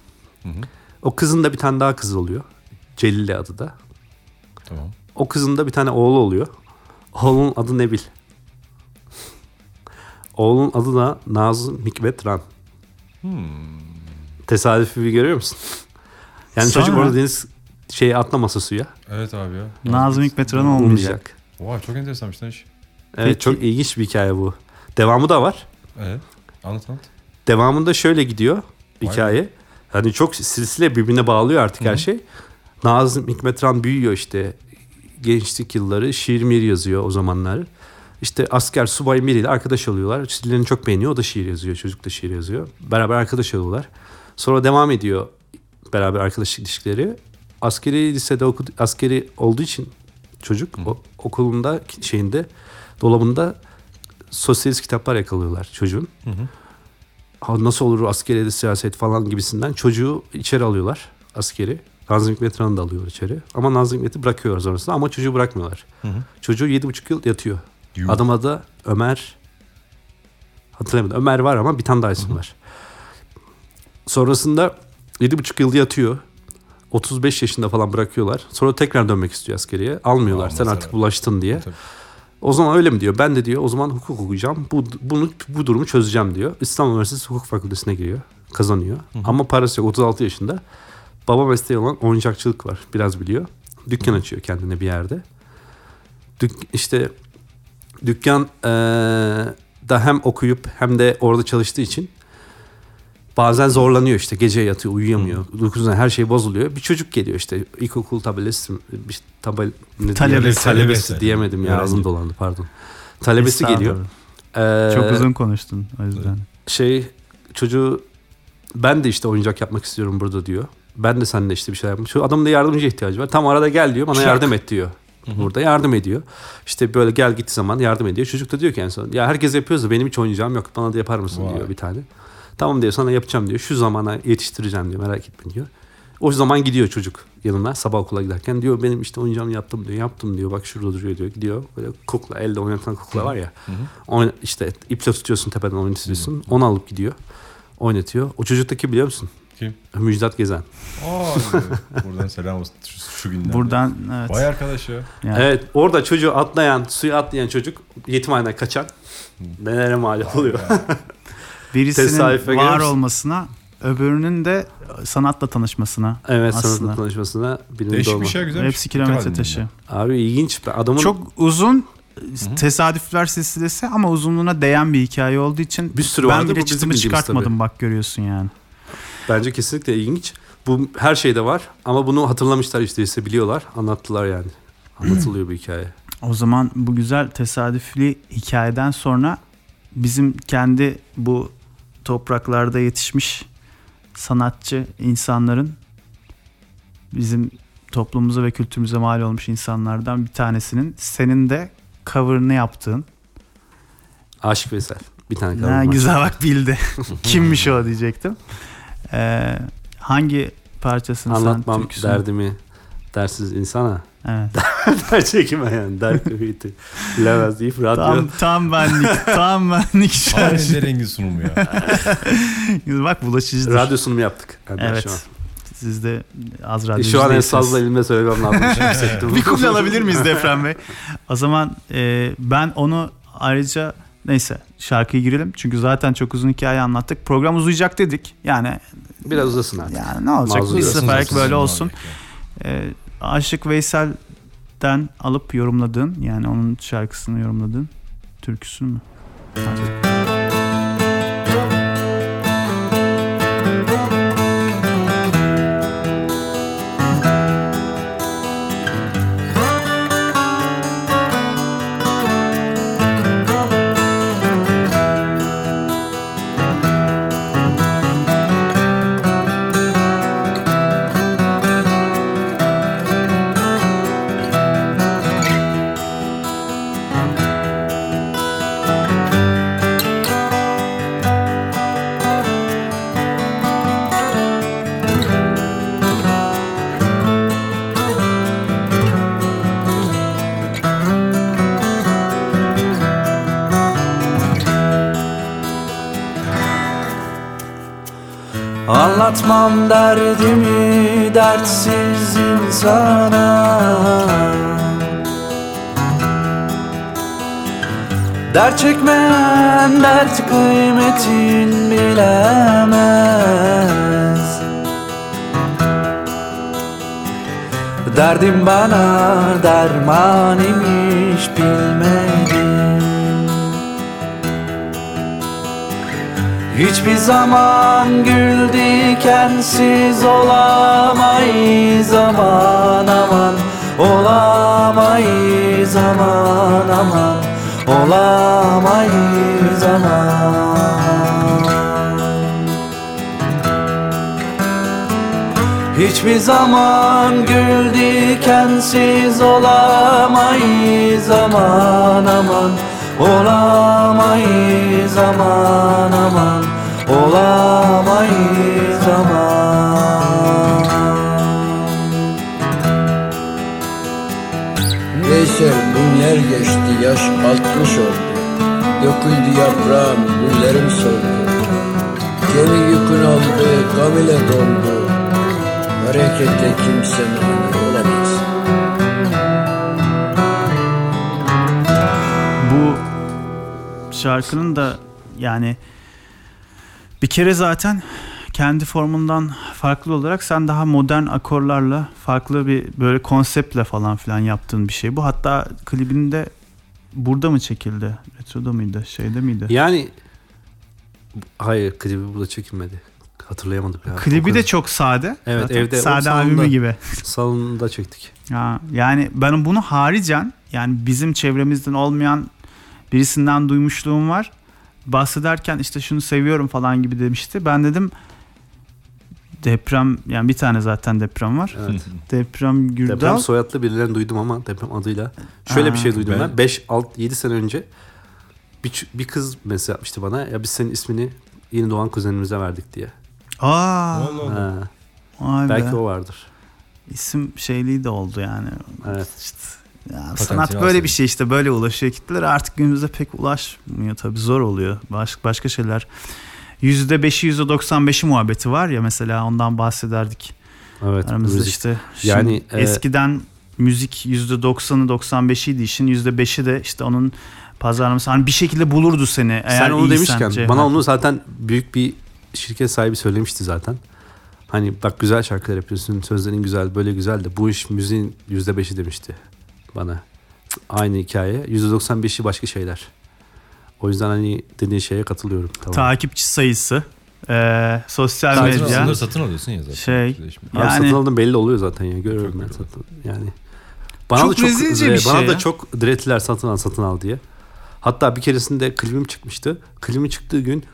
O kızın da bir tane daha kızı oluyor. Celile adı da. Tamam. O kızın da bir tane oğlu oluyor. Oğlunun adı Nebil. Oğlunun adı da Nazım Hikmet Ran. Tesadüfi bir görüyor musun? Yani çocuk Sonra- orada deniz şey atlamasa suya. Evet abi ya. Nazım Hikmet Ran olmayacak. Vay çok enteresanmış lan iş. Evet Peki. çok ilginç bir hikaye bu. Devamı da var. Evet. Anlat anlat. Devamında şöyle gidiyor Vay hikaye. Hani çok silsile birbirine bağlıyor artık her şey. Nazım Hikmet Ran büyüyor işte. Gençlik yılları şiir mir yazıyor o zamanlar. İşte asker subay Miri ile arkadaş oluyorlar. Şiirlerini çok beğeniyor. O da şiir yazıyor. Çocuk da şiir yazıyor. Beraber arkadaş oluyorlar. Sonra devam ediyor beraber arkadaşlık ilişkileri. Askeri lisede okudu, askeri olduğu için çocuk o, okulunda şeyinde dolabında sosyalist kitaplar yakalıyorlar çocuğun. Ha, nasıl olur askeriyede siyaset falan gibisinden çocuğu içeri alıyorlar askeri. Nazım Hikmet Ran'ı da alıyor içeri. Ama Nazım Hikmet'i bırakıyorlar sonrasında ama çocuğu bırakmıyorlar. Çocuğu yedi buçuk yıl yatıyor. Yuh. Adam adı Ömer. Hatırlamadım. Ömer var ama bir tane daha isim var. Sonrasında yedi buçuk yıl yatıyor. 35 yaşında falan bırakıyorlar. Sonra tekrar dönmek istiyor askeriye. Almıyorlar. Sen artık bulaştın diye. Tabii. O zaman öyle mi diyor? Ben de diyor o zaman hukuk okuyacağım. Bu, bunu, bu durumu çözeceğim diyor. İstanbul Üniversitesi Hukuk Fakültesine giriyor. Kazanıyor. Ama parası yok 36 yaşında. Baba mesleği olan oyuncakçılık var. Biraz biliyor. Dükkan açıyor kendine bir yerde. Dük, işte dükkan eee, da hem okuyup hem de orada çalıştığı için bazen zorlanıyor işte gece yatıyor uyuyamıyor uykusundan her şey bozuluyor bir çocuk geliyor işte ilkokul tabelesi bir tabel ne Talebesi. talebesi diyemedim ya ağzım dolandı pardon talebesi geliyor. Ee, Çok uzun konuştun o yüzden. şey çocuğu ben de işte oyuncak yapmak istiyorum burada diyor. Ben de seninle işte bir şey yapmak. Şu adamın da yardımcı ihtiyacı var. Tam arada gel diyor. Bana Şak. yardım et diyor. Burada yardım ediyor. İşte böyle gel git zaman yardım ediyor. Çocuk da diyor ki en son ya herkes yapıyoruz da benim hiç oynayacağım yok. Bana da yapar mısın Vay. diyor bir tane. Tamam diyor sana yapacağım diyor. Şu zamana yetiştireceğim diyor merak etme diyor. O zaman gidiyor çocuk yanına sabah okula giderken diyor benim işte oyuncağımı yaptım diyor. Yaptım diyor bak şurada duruyor diyor. Gidiyor böyle kukla elde oynatan kukla var ya. Oyna, işte iple tutuyorsun tepeden oynatıyorsun. Onu alıp gidiyor. Oynatıyor. O çocuktaki biliyor musun? Kim? Müjdat Gezen. Aa, buradan selam olsun şu, şu günden. Buradan evet. Vay arkadaş ya. Yani Evet orada çocuğu atlayan, suya atlayan çocuk yetimhaneden kaçan nelere mal oluyor. birisinin var olmasına öbürünün de sanatla tanışmasına. evet Aslında. sanatla tanışmasına Değişik olma. bir şey güzel. Hepsi kilometre taşı. Abi ilginç. Adamın Çok uzun tesadüfler silsilesi ama uzunluğuna değen bir hikaye olduğu için Bir sürü ben vardı, bile çıtımı çıkartmadım tabii. bak görüyorsun yani. Bence kesinlikle ilginç. Bu her şeyde var ama bunu hatırlamışlar işte ise biliyorlar. Anlattılar yani. Anlatılıyor bu hikaye. O zaman bu güzel tesadüflü hikayeden sonra bizim kendi bu topraklarda yetişmiş sanatçı insanların bizim toplumumuza ve kültürümüze mal olmuş insanlardan bir tanesinin senin de cover'ını yaptığın. Aşık Veysel. Bir tane Ne kaldı. var. güzel bak bildi. Kimmiş o diyecektim. Ee, hangi parçasını Anlatmam sen türküsünü? derdimi dersiz insana. Evet. Der çekime yani. Der kıyıtı. Bilemez deyip radyo. Tam, tam benlik. tam benlik Aynı şarkı. rengi sunumu ya. Bak bulaşıcıdır. Radyo sunumu yaptık. Yani Evet. Şu an. Siz de az radyo Şu an en fazla elimde söylemem lazım. Hissettim. Bir kuple alabilir miyiz Defran Bey? O zaman e, ben onu ayrıca neyse şarkıya girelim. Çünkü zaten çok uzun hikaye anlattık. Program uzayacak dedik. Yani Biraz uzasın artık. yani ne olacak? Mazur Bir seferlik böyle olsun. olacak ya. E, Aşık Veysel'den alıp yorumladığın yani onun şarkısını yorumladığın türküsünü mü? Hadi. Derdimi dertsiz insana. Dert çekmeyen dert kıymetin bilemez. Derdim bana derman imiş bilmedim Hiçbir zaman gül dikensiz olamayız. Aman aman. Olamayız. Aman aman. Olamayız. Aman. Hiçbir zaman gül dikensiz olamayız. Aman aman Olamayız aman aman. Olamayız aman. Veysel günler geçti yaş altmış oldu. Döküldü yaprağım güllerim soldu. Gemi yükün aldı gam ile doldu Harekette kimse mani şarkının da yani bir kere zaten kendi formundan farklı olarak sen daha modern akorlarla farklı bir böyle konseptle falan filan yaptığın bir şey bu. Hatta klibinde burada mı çekildi? Retro'da mıydı? Şeyde miydi? Yani hayır klibi burada çekilmedi. Hatırlayamadım ya. Klibi de çok sade. Evet, Zaten evde, Sade salonda. albümü gibi. salonda çektik. Ya, yani ben bunu haricen yani bizim çevremizden olmayan birisinden duymuşluğum var. Bahsederken işte şunu seviyorum falan gibi demişti. Ben dedim deprem yani bir tane zaten deprem var. Evet. Deprem Gürdal. Deprem soyadlı birilerini duydum ama deprem adıyla. Şöyle bir şey duydum ben- ben. 5, 6, 7 sene önce bir, bir kız mesaj yapmıştı bana. Ya biz senin ismini yeni doğan kuzenimize verdik diye. Aa, Allah Allah. Ha, vay be. belki o vardır. İsim şeyliği de oldu yani. Evet. İşte, ya Potansiyel sanat böyle aslında. bir şey işte böyle ulaşıyor kitlere artık günümüzde pek ulaşmıyor tabii zor oluyor Baş, başka şeyler %5'i %95'i muhabbeti var ya mesela ondan bahsederdik Evet. aramızda müzik. işte Yani, yani e, eskiden müzik %90'ı 95'iydi işin %5'i de işte onun pazarlaması hani bir şekilde bulurdu seni eğer Sen onu demişken Cevher. bana onu zaten büyük bir şirket sahibi söylemişti zaten. Hani bak güzel şarkılar yapıyorsun, sözlerin güzel, böyle güzel de bu iş müziğin yüzde beşi demişti bana. Aynı hikaye. Yüzde doksan beşi başka şeyler. O yüzden hani dediğin şeye katılıyorum. Tamam. takipçi sayısı e, sosyal medya alıyorsun, satın alıyorsun ya zaten. Şey, Abi yani- satın aldım belli oluyor zaten ya. Görüyorum ben satın. Yani bana Çok da çok rezilce bir bana şey da ya. çok direttiler satın al satın al diye. Hatta bir keresinde klibim çıkmıştı. Klibim çıktığı gün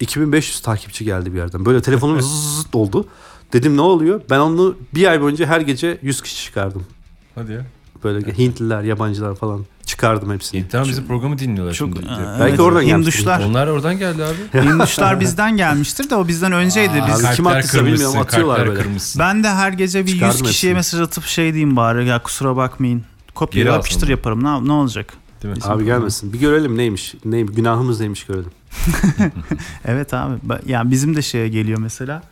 2500 takipçi geldi bir yerden. Böyle telefonum zıt oldu. Dedim ne oluyor? Ben onu bir ay boyunca her gece 100 kişi çıkardım. Hadi ya. Böyle Hintliler, yabancılar falan çıkardım hepsini. İnternet bizim programı dinliyorlar çok şimdi. e, Belki oradan Hinduşlar Onlar oradan geldi abi. Hinduşlar bizden gelmiştir de o bizden önceydi. Biz Abi kim attıysa bilmiyorum, atıyorlar böyle. kırmışsın. Ben de her gece bir 100 Çıkardım kişiye hepsini. mesaj atıp şey diyeyim bari ya kusura bakmayın. Kopya Geri yapıştır yaparım. Ne, ne olacak? Değil mi? Abi gelmesin. Bir görelim neymiş. Neymiş günahımız neymiş görelim. Evet abi. Yani bizim de şeye geliyor mesela.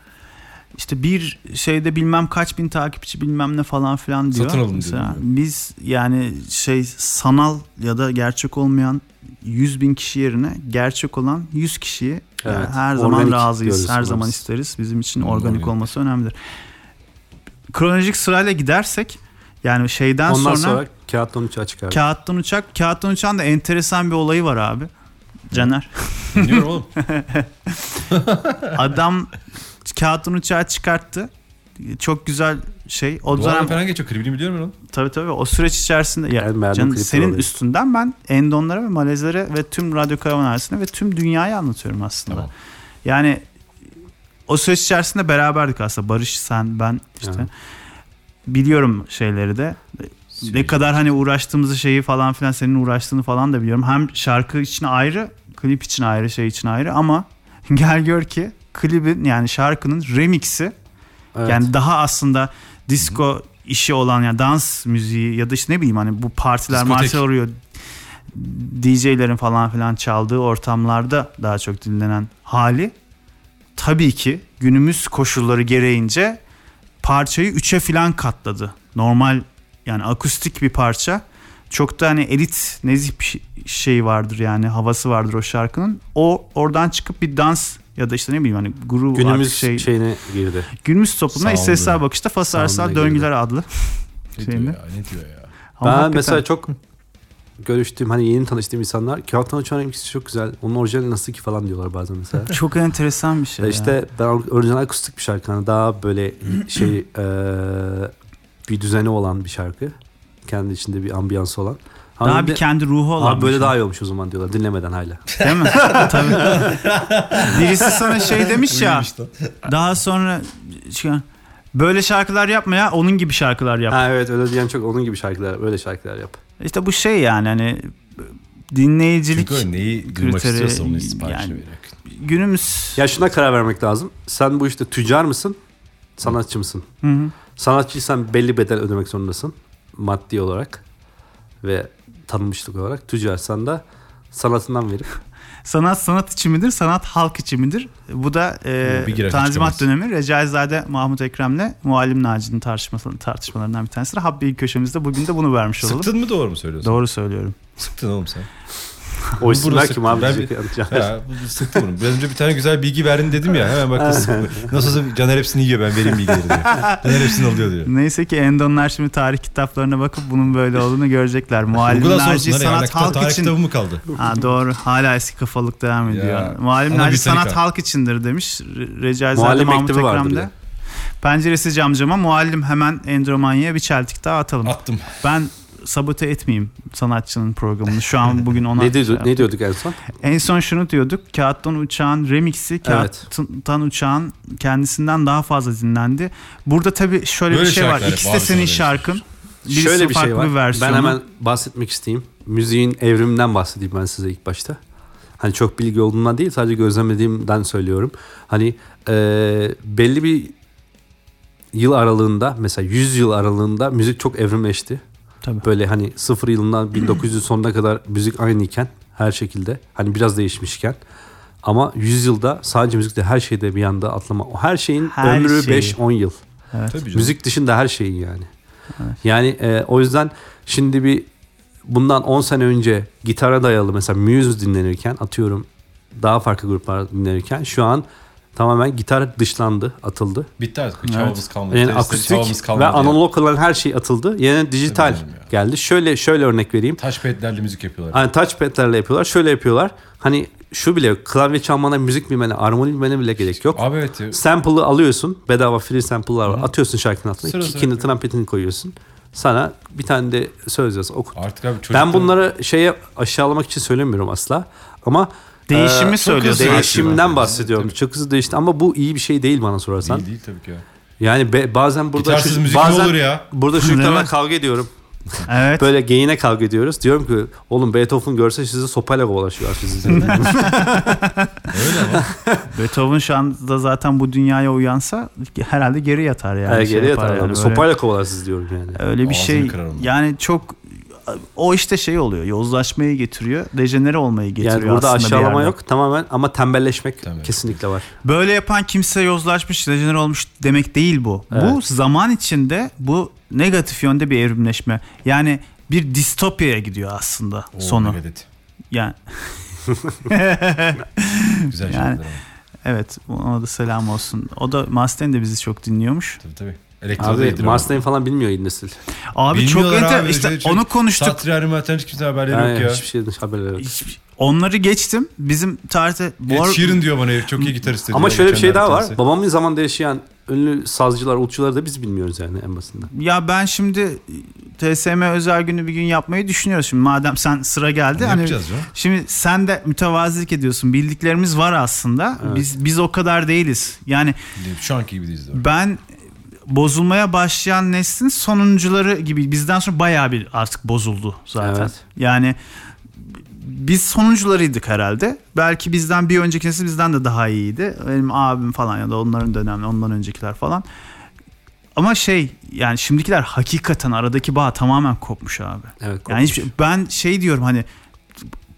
İşte bir şeyde bilmem kaç bin takipçi bilmem ne falan filan diyor. Satın alın diyor, biz yani şey sanal ya da gerçek olmayan 100 bin kişi yerine gerçek olan 100 kişiyi yani Evet, her zaman razıyız. Her zaman isteriz. Bizim için Hı, organik olması önemlidir. Kronolojik sırayla gidersek yani şeyden Ondan sonra, sonra, kağıttan uçağa çıkardım. Kağıttan uçak. Kağıttan uçağın da enteresan bir olayı var abi. Caner. Dinliyorum oğlum. Adam kağıttan uçağı çıkarttı. Çok güzel şey. O Doğan dönem falan geçiyor. Klibini biliyorum ben onun. tabii tabii o süreç içerisinde ya Ben beğendim canım, senin olayı. üstünden ben Endonlara ve Malezlere ve tüm radyo karavan ailesine ve tüm dünyayı anlatıyorum aslında. Tamam. Yani o süreç içerisinde beraberdik aslında. Barış sen ben işte. Evet. Biliyorum şeyleri de. Ne kadar hani uğraştığımızı şeyi falan filan senin uğraştığını falan da biliyorum. Hem şarkı için ayrı, klip için ayrı, şey için ayrı ama gel gör ki klibin yani şarkının remix'i Evet. yani daha aslında disco işi olan yani dans müziği ya da işte ne bileyim hani bu partiler martiler oluyor. DJ'lerin falan filan çaldığı ortamlarda daha çok dinlenen hali tabii ki günümüz koşulları gereğince parçayı üçe filan katladı. Normal yani akustik bir parça. Çok da hani elit nezih bir şey vardır yani havası vardır o şarkının. O oradan çıkıp bir dans ya da işte ne bileyim hani grup Günümüz şey şeyine girdi. günümüz toplumuna istatistiksel bakışta fasarsal Sound'una döngüler adlı. Ne Şeyinde. diyor ya? Ne diyor ya? Ama ben hakikaten- mesela çok görüştüğüm hani yeni tanıştığım insanlar Kağıttan Uçan ikisi çok güzel. Onun orijinali nasıl ki falan diyorlar bazen mesela. çok enteresan bir şey. Ya. işte ben or- orijinal akustik bir şarkı. Hani daha böyle şey eee, bir düzeni olan bir şarkı. Kendi içinde bir ambiyansı olan. Daha bir bir de- kendi ruhu olan Abi böyle şey. daha iyi olmuş o zaman diyorlar dinlemeden hala. Değil mi? Tabii. Birisi sana şey demiş ya. daha sonra şu- böyle şarkılar yapma ya onun gibi şarkılar yap. Ha evet öyle diyen çok onun gibi şarkılar öyle şarkılar yap. İşte bu şey yani hani dinleyicilik Çünkü o neyi duymak kriteri, istiyorsa onu siparişini yani- veriyor. günümüz Ya şuna karar vermek lazım. Sen bu işte tüccar mısın? Sanatçı mısın? Hı hı. Sanatçıysan belli bedel ödemek zorundasın. Maddi olarak ve tanınmışlık olarak. Tüccarsan da sanatından verip sanat sanat için midir, sanat halk için midir? Bu da e, Tanzimat çıkamaz. dönemi Recaizade Mahmut Ekrem'le Muallim Naci'nin tartışması, tartışmalarından bir tanesi. Habbi köşemizde bugün de bunu vermiş olalım. Sıktın mı doğru mu söylüyorsun? Doğru söylüyorum. Sıktın oğlum sen. o isimler kim abi? Ben yani. Ya bu sıktı bunu. Biraz önce bir tane güzel bilgi verdin dedim ya. Hemen bak nasıl Nasılsa Caner hepsini yiyor ben vereyim bilgileri diyor. Caner hepsini alıyor diyor. Neyse ki Endonlar şimdi tarih kitaplarına bakıp bunun böyle olduğunu görecekler. Muallim Naci sanat halk tarih için kitabı mı kaldı? Ha doğru. Hala eski kafalık devam ediyor. Ya, Muallim Naci bir sanat halk içindir demiş. Re- Recaizade Mahmut bir Ekrem'de. de. Penceresi camcama muallim hemen Endromanya'ya bir çeltik daha atalım. Attım. Ben sabote etmeyeyim sanatçının programını. Şu an bugün ona... ne, şey diyorduk, ne diyorduk en son? En son şunu diyorduk. Kağıttan Uçağın remix'i Kağıttan Uçağın kendisinden daha fazla dinlendi. Burada tabii şöyle Böyle bir şey var. İkisi de senin şarkın. Birisi Şöyle bir şey farklı var. bir versiyonu. ben hemen bahsetmek isteyeyim. Müziğin evriminden bahsedeyim ben size ilk başta. Hani çok bilgi olduğundan değil sadece gözlemlediğimden söylüyorum. Hani eee, belli bir yıl aralığında mesela 100 yıl aralığında müzik çok evrimleşti. Tabii. Böyle hani 0 yılından 1900 sonuna kadar müzik aynıyken her şekilde hani biraz değişmişken ama 100 yılda sadece müzikte her şeyde bir anda atlama. O her şeyin Her ömrü şeyi. 5-10 yıl. Evet. Müzik dışında her şeyin yani. Yani e, o yüzden şimdi bir bundan 10 sene önce gitara dayalı mesela Muse dinlenirken atıyorum daha farklı gruplar dinlenirken şu an tamamen gitar dışlandı, atıldı. Bitti artık. Hiç havamız kalmadı. Yani akustik havamız ve kalmadı ya. analog olan her şey atıldı. Yine dijital ya. geldi. Şöyle şöyle örnek vereyim. Touchpad'lerle müzik yapıyorlar. Hani touchpad'lerle yapıyorlar. Şöyle yapıyorlar. Hani şu bile yok. Klavye çalmana, müzik bilmene, armoni bilmene bile gerek yok. Abi evet. Sample'ı alıyorsun. Bedava free sample'lar var. Atıyorsun şarkının altına. Sıra sıra Kickini, yapıyor. trumpetini koyuyorsun. Sana bir tane de söz yaz. Okut. Artık abi çocuklar... Ben bunları şeye aşağılamak için söylemiyorum asla. Ama Değişimi e, söylüyorsun Değişimden bahsediyorum. Tabii. Çok hızlı değişti ama bu iyi bir şey değil bana sorarsan. Değil değil tabii ki ya. Yani be- bazen burada Gitarsız şu- müzik mi bazen olur ya? Burada çocuklarla mi? kavga ediyorum. Evet. Böyle geyine kavga ediyoruz. Diyorum ki oğlum Beethoven görse sizi sopayla kovalaşıyor sizi. Öyle ama. Beethoven şu anda zaten bu dünyaya uyansa herhalde geri yatar yani. yani Şey geri yapar yatar yani. böyle. Sopayla kovalar sizi diyorum yani. Öyle bir Ağzını şey. Yani çok o işte şey oluyor. Yozlaşmayı getiriyor. Dejenere olmayı getiriyor Yani burada aslında aşağılama yok tamamen ama tembelleşmek Tembelleşmek. kesinlikle var. Böyle yapan kimse yozlaşmış, dejener olmuş demek değil bu. Bu Evet. zaman içinde bu negatif yönde bir evrimleşme. Yani bir distopyaya gidiyor aslında Oo, sonu. Megadeth. Yani Güzel Yani- evet ona da selam olsun. O da Mustang de bizi çok dinliyormuş. Tabii tabii. Elektroda Abi. Mustang falan bilmiyor yeni nesil. Abi çok enter abi, işte şey- şey- onu konuştuk. Satriani Maten hiç kimse haberleri yok ya. hiçbir şeyden haberleri yok. Hiç- Onları geçtim. Bizim tarihte bu Ed ar- Sheeran diyor bana herif çok iyi gitarist dedi. Ama ya şöyle bir şey daha var. tanesi. Babamın zamanında yaşayan ünlü sazcılar, ulçuları da biz bilmiyoruz yani en basitinden. Ya ben şimdi TSM özel günü bir gün yapmayı düşünüyoruz şimdi. Madem sen sıra geldi. Ne hani yapacağız canım? Şimdi sen de mütevazilik ediyorsun. Bildiklerimiz var aslında. Biz biz o kadar değiliz. Yani Şu anki gibi değiliz. doğru. ben bozulmaya başlayan neslin sonuncuları gibi bizden sonra bayağı bir artık bozuldu zaten. Evet. Yani biz sonuncularıydık herhalde. Belki bizden bir önceki nesil bizden de daha iyiydi. Benim abim falan ya da onların dönemli ondan öncekiler falan. Ama şey yani şimdikiler hakikaten aradaki bağ tamamen kopmuş abi. Evet. Yani hiçbir, ben şey diyorum hani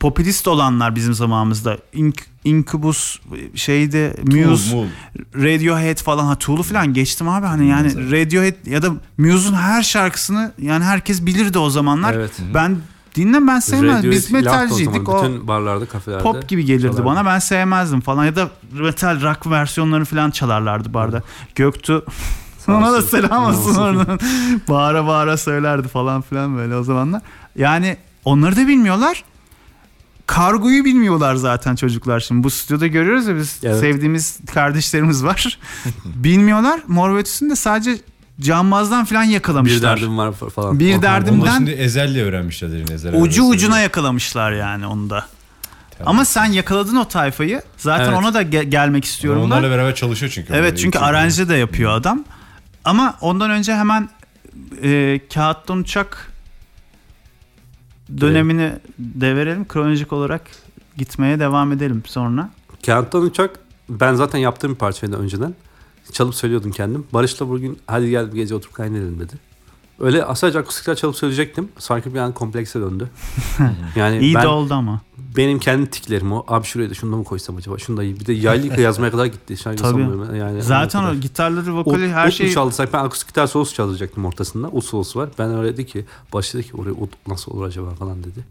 popülist olanlar bizim zamanımızda. Ink, Incubus şeydi Muse, Tool. Radiohead falan ha Tool'u falan geçtim abi hani yani Radiohead ya da Muse'un her şarkısını yani herkes bilirdi o zamanlar. Evet. Ben dinlem ben sevmezdim. Biz metalciydik. O, Bütün barlarda, kafelerde. pop gibi gelirdi çalardı. bana. Ben sevmezdim falan ya da metal rock versiyonları falan çalarlardı barda. Göktuğ ona da selam olsun. oradan. bağıra bağıra söylerdi falan filan böyle o zamanlar. Yani onları da bilmiyorlar. Kargoyu bilmiyorlar zaten çocuklar şimdi. Bu stüdyoda görüyoruz ya biz Evet. sevdiğimiz kardeşlerimiz var. bilmiyorlar. Mor ve Ötesi'ni de sadece cambazdan falan Bir yakalamışlar. derdim var falan. Bir Okan- derdim- Onu Derdimden- şimdi Ezel'le öğrenmişler. Ezel Ucu ucuna yakalamışlar yani onu da. Ama sen yakaladın o tayfayı. Zaten Evet. ona da ge- gelmek istiyorum ben. Onlarla beraber çalışıyor çünkü. Evet çünkü aranje de yapıyor adam. Ama ondan önce hemen e, Kağıttan Uçak dönemini de verelim. Kronolojik olarak gitmeye devam edelim sonra. Kağıttan uçak ben zaten yaptığım bir parçaydı önceden. Çalıp söylüyordum kendim. Barış'la bugün hadi gel bir gece oturup kaynedelim dedi. Öyle sadece akustikler çalıp söyleyecektim. Sanki bir an komplekse döndü. yani İyi ben, de oldu ama. Benim kendi tiklerim o. Abi şuraya da şunu da mı koysam acaba? Şunu da iyi. Bir de yaylı yazmaya kadar gitti. Şarkı Tabii. Yani Zaten o gitarları, vokali her şey mu çalsak ben akustik gitar solosu çalacaktım ortasında. Ut solosu var. Ben öyle dedi ki başı dedi ki oraya ut nasıl olur acaba falan dedi.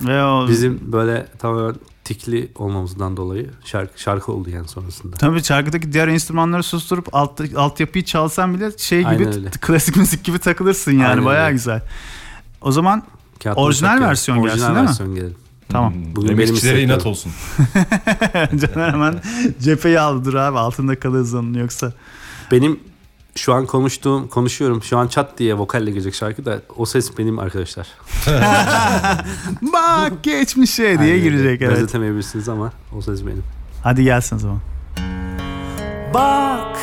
ve o Bizim böyle tamamen tikli olmamızdan dolayı şarkı şarkı oldu yani sonrasında. Tabii şarkıdaki diğer enstrümanları susturup alt, altyapıyı çalsan bile şey gibi öyle. klasik müzik gibi takılırsın yani Aynen bayağı öyle. güzel. O zaman Kağıttan Orijinal versiyon gelsin Orijinal değil mi? versiyon gelelim. Tamam. Hmm. Bugün benim inat olsun. Caner hemen cepheyi aldı dur abi altında kalırız onun yoksa. Benim şu an konuştuğum, konuşuyorum. Şu an çat diye vokalle gelecek şarkı da o ses benim arkadaşlar. Bak geçmişe diye Aynen girecek evet. Benzetemeyebilirsiniz ama o ses benim. Hadi gelsin o zaman. Bak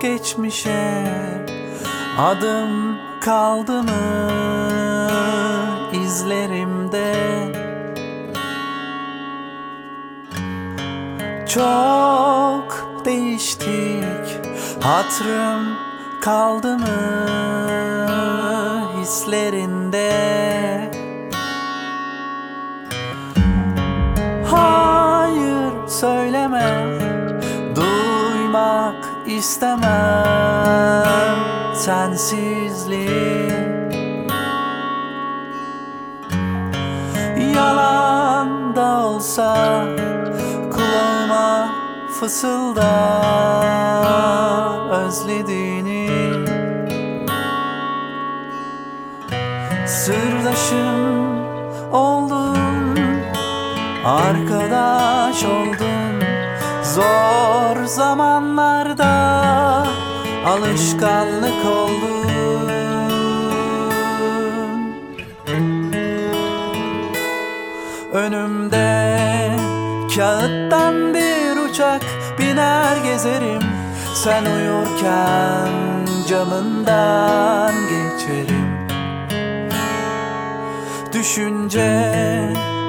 geçmişe adım kaldı mı izlerimde Çok değiştik. Hatırım kaldı mı hislerinde? Hayır söyleme Duymak istemem. Sensizliği Yalan da olsa kulağıma fısılda özlediğini. Sırdaşım oldun Arkadaş oldun. Zor zamanlarda Alışkanlık oldun. Önümde kağıttan bir uçak biner gezerim. Sen uyurken camından geçerim. Düşünce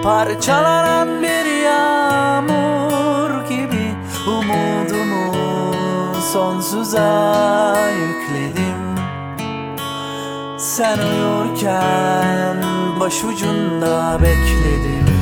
parçalanan bir yağmur gibi Umudumu sonsuza yükledim. Sen uyurken başucunda bekledim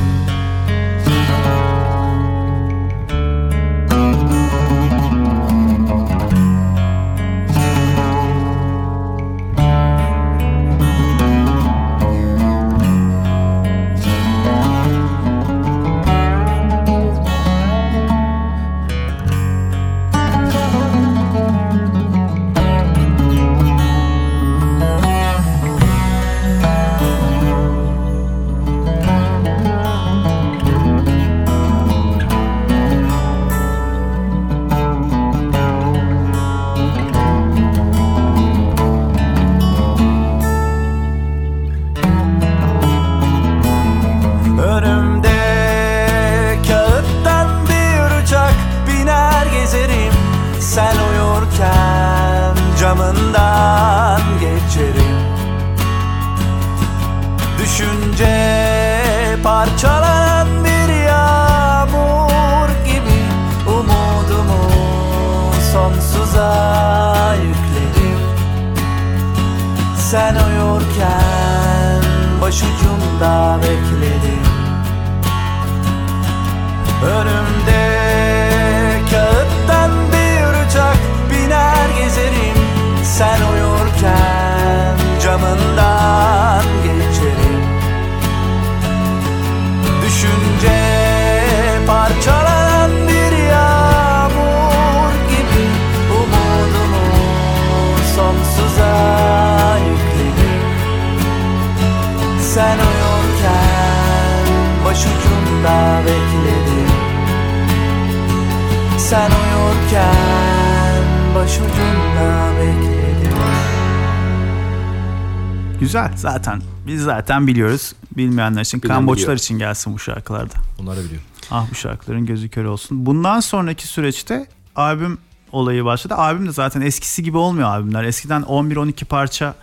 Biz zaten biliyoruz. Bilmeyenler için, Bilen Kamboçlar biliyor. için gelsin bu şarkılarda. Onlar da biliyor. Ah bu şarkıların gözü kör olsun. Bundan sonraki süreçte albüm olayı başladı. Albüm de zaten eskisi gibi olmuyor albümler. Eskiden 11-12 parça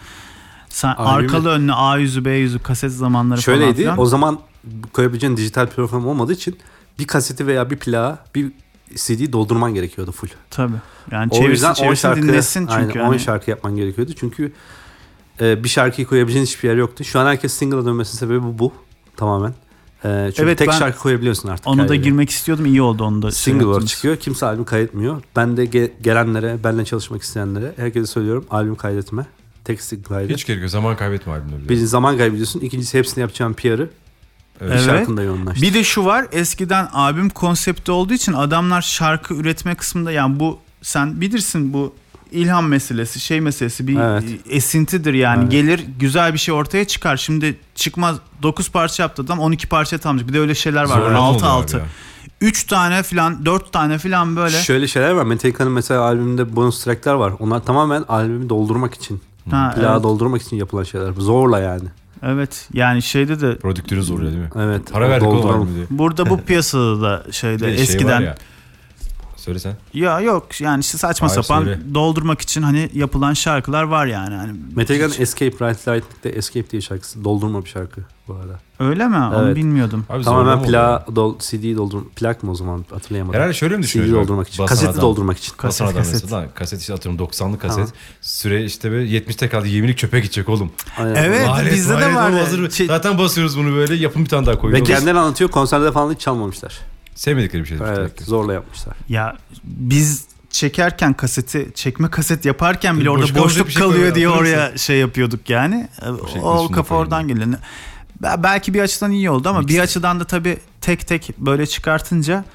sen Albümü- arkalı önlü A yüzü B yüzü kaset zamanları falan Şöyleydi. filan. O zaman koyabileceğin dijital platform olmadığı için bir kaseti veya bir plağı bir CD doldurman gerekiyordu full. Tabii. Yani O çevirsin yüzden 10 çevirsin şarkı, dinlesin çünkü. aynen, 10 hani. şarkı yapman gerekiyordu. Çünkü e, bir şarkıyı koyabileceğin hiçbir yer yoktu. Şu an herkes single'a dönmesinin sebebi bu, bu tamamen. E, çünkü Evet, tek ben şarkı koyabiliyorsun artık. Onu da girmek istiyordum. iyi oldu onu da. Single olarak çıkıyor. Kimse albüm kaydetmiyor. Ben de ge- gelenlere, benimle çalışmak isteyenlere herkese söylüyorum albüm kaydetme. Tek single kaydet. Hiç gerek yok. Zaman kaybetme albümde. Bir zaman kaybediyorsun. İkincisi hepsini yapacağın PR'ı Evet. bir şarkında yoğunlaştır. Bir de şu var eskiden albüm konsepti olduğu için adamlar şarkı üretme kısmında yani bu sen bilirsin bu ilham meselesi şey meselesi bir Evet. esintidir yani Evet. gelir güzel bir şey ortaya çıkar şimdi çıkmaz 9 parça yaptı adam 12 parça tamamlayacak bir de öyle şeyler var Zorlama 6 oluyor 6 abi ya. 3 tane filan 4 tane filan böyle Şöyle şeyler var. Metallica'nın mesela albümünde bonus trackler var. Onlar tamamen albümü doldurmak için. ha, Plağı evet, doldurmak için yapılan şeyler. Zorla yani. evet yani şeyde de Prodüktörü zorluyor değil mi? Evet. Para verdik oğlum diye. burada bu piyasada da şeyde Bir de şey var ya. Söyle sen. ya yok yani işte saçma Hayır, sapan söyle. doldurmak için hani yapılan şarkılar var yani. hani Metallica'nın Escape Right Lightning'de Escape diye şarkısı doldurma bir şarkı bu arada. Öyle mi? Onu Evet. bilmiyordum. Abi Tamamen plağı dol, CD doldurma plak mı o zaman hatırlayamadım. Herhalde şöyle mi CD düşünüyorsun? doldurmak için. Basan Kaseti adam. doldurmak için. Kaset, Basan kaset. mesela. Kaset işte atıyorum 90'lık kaset. Tamam. Süre işte böyle 70'te kaldı. Yeminlik çöpe gidecek oğlum. Aynen. Evet. Lanet, bizde de lanet, var. oğlum, hazır. Şey- Zaten basıyoruz bunu böyle yapın bir tane daha Ve koyuyoruz. kendileri anlatıyor konserde falan hiç çalmamışlar. Sevmedikleri bir şey. Evet zorla yapmışlar. Ya biz çekerken kaseti çekme kaset yaparken bile orada boşluk şey kalıyor koyuyor, diye oraya şey yapıyorduk yani. şeklin o kafa oradan geliyor. Be- Belki bir açıdan iyi oldu ama bir açıdan da tabii tek tek böyle çıkartınca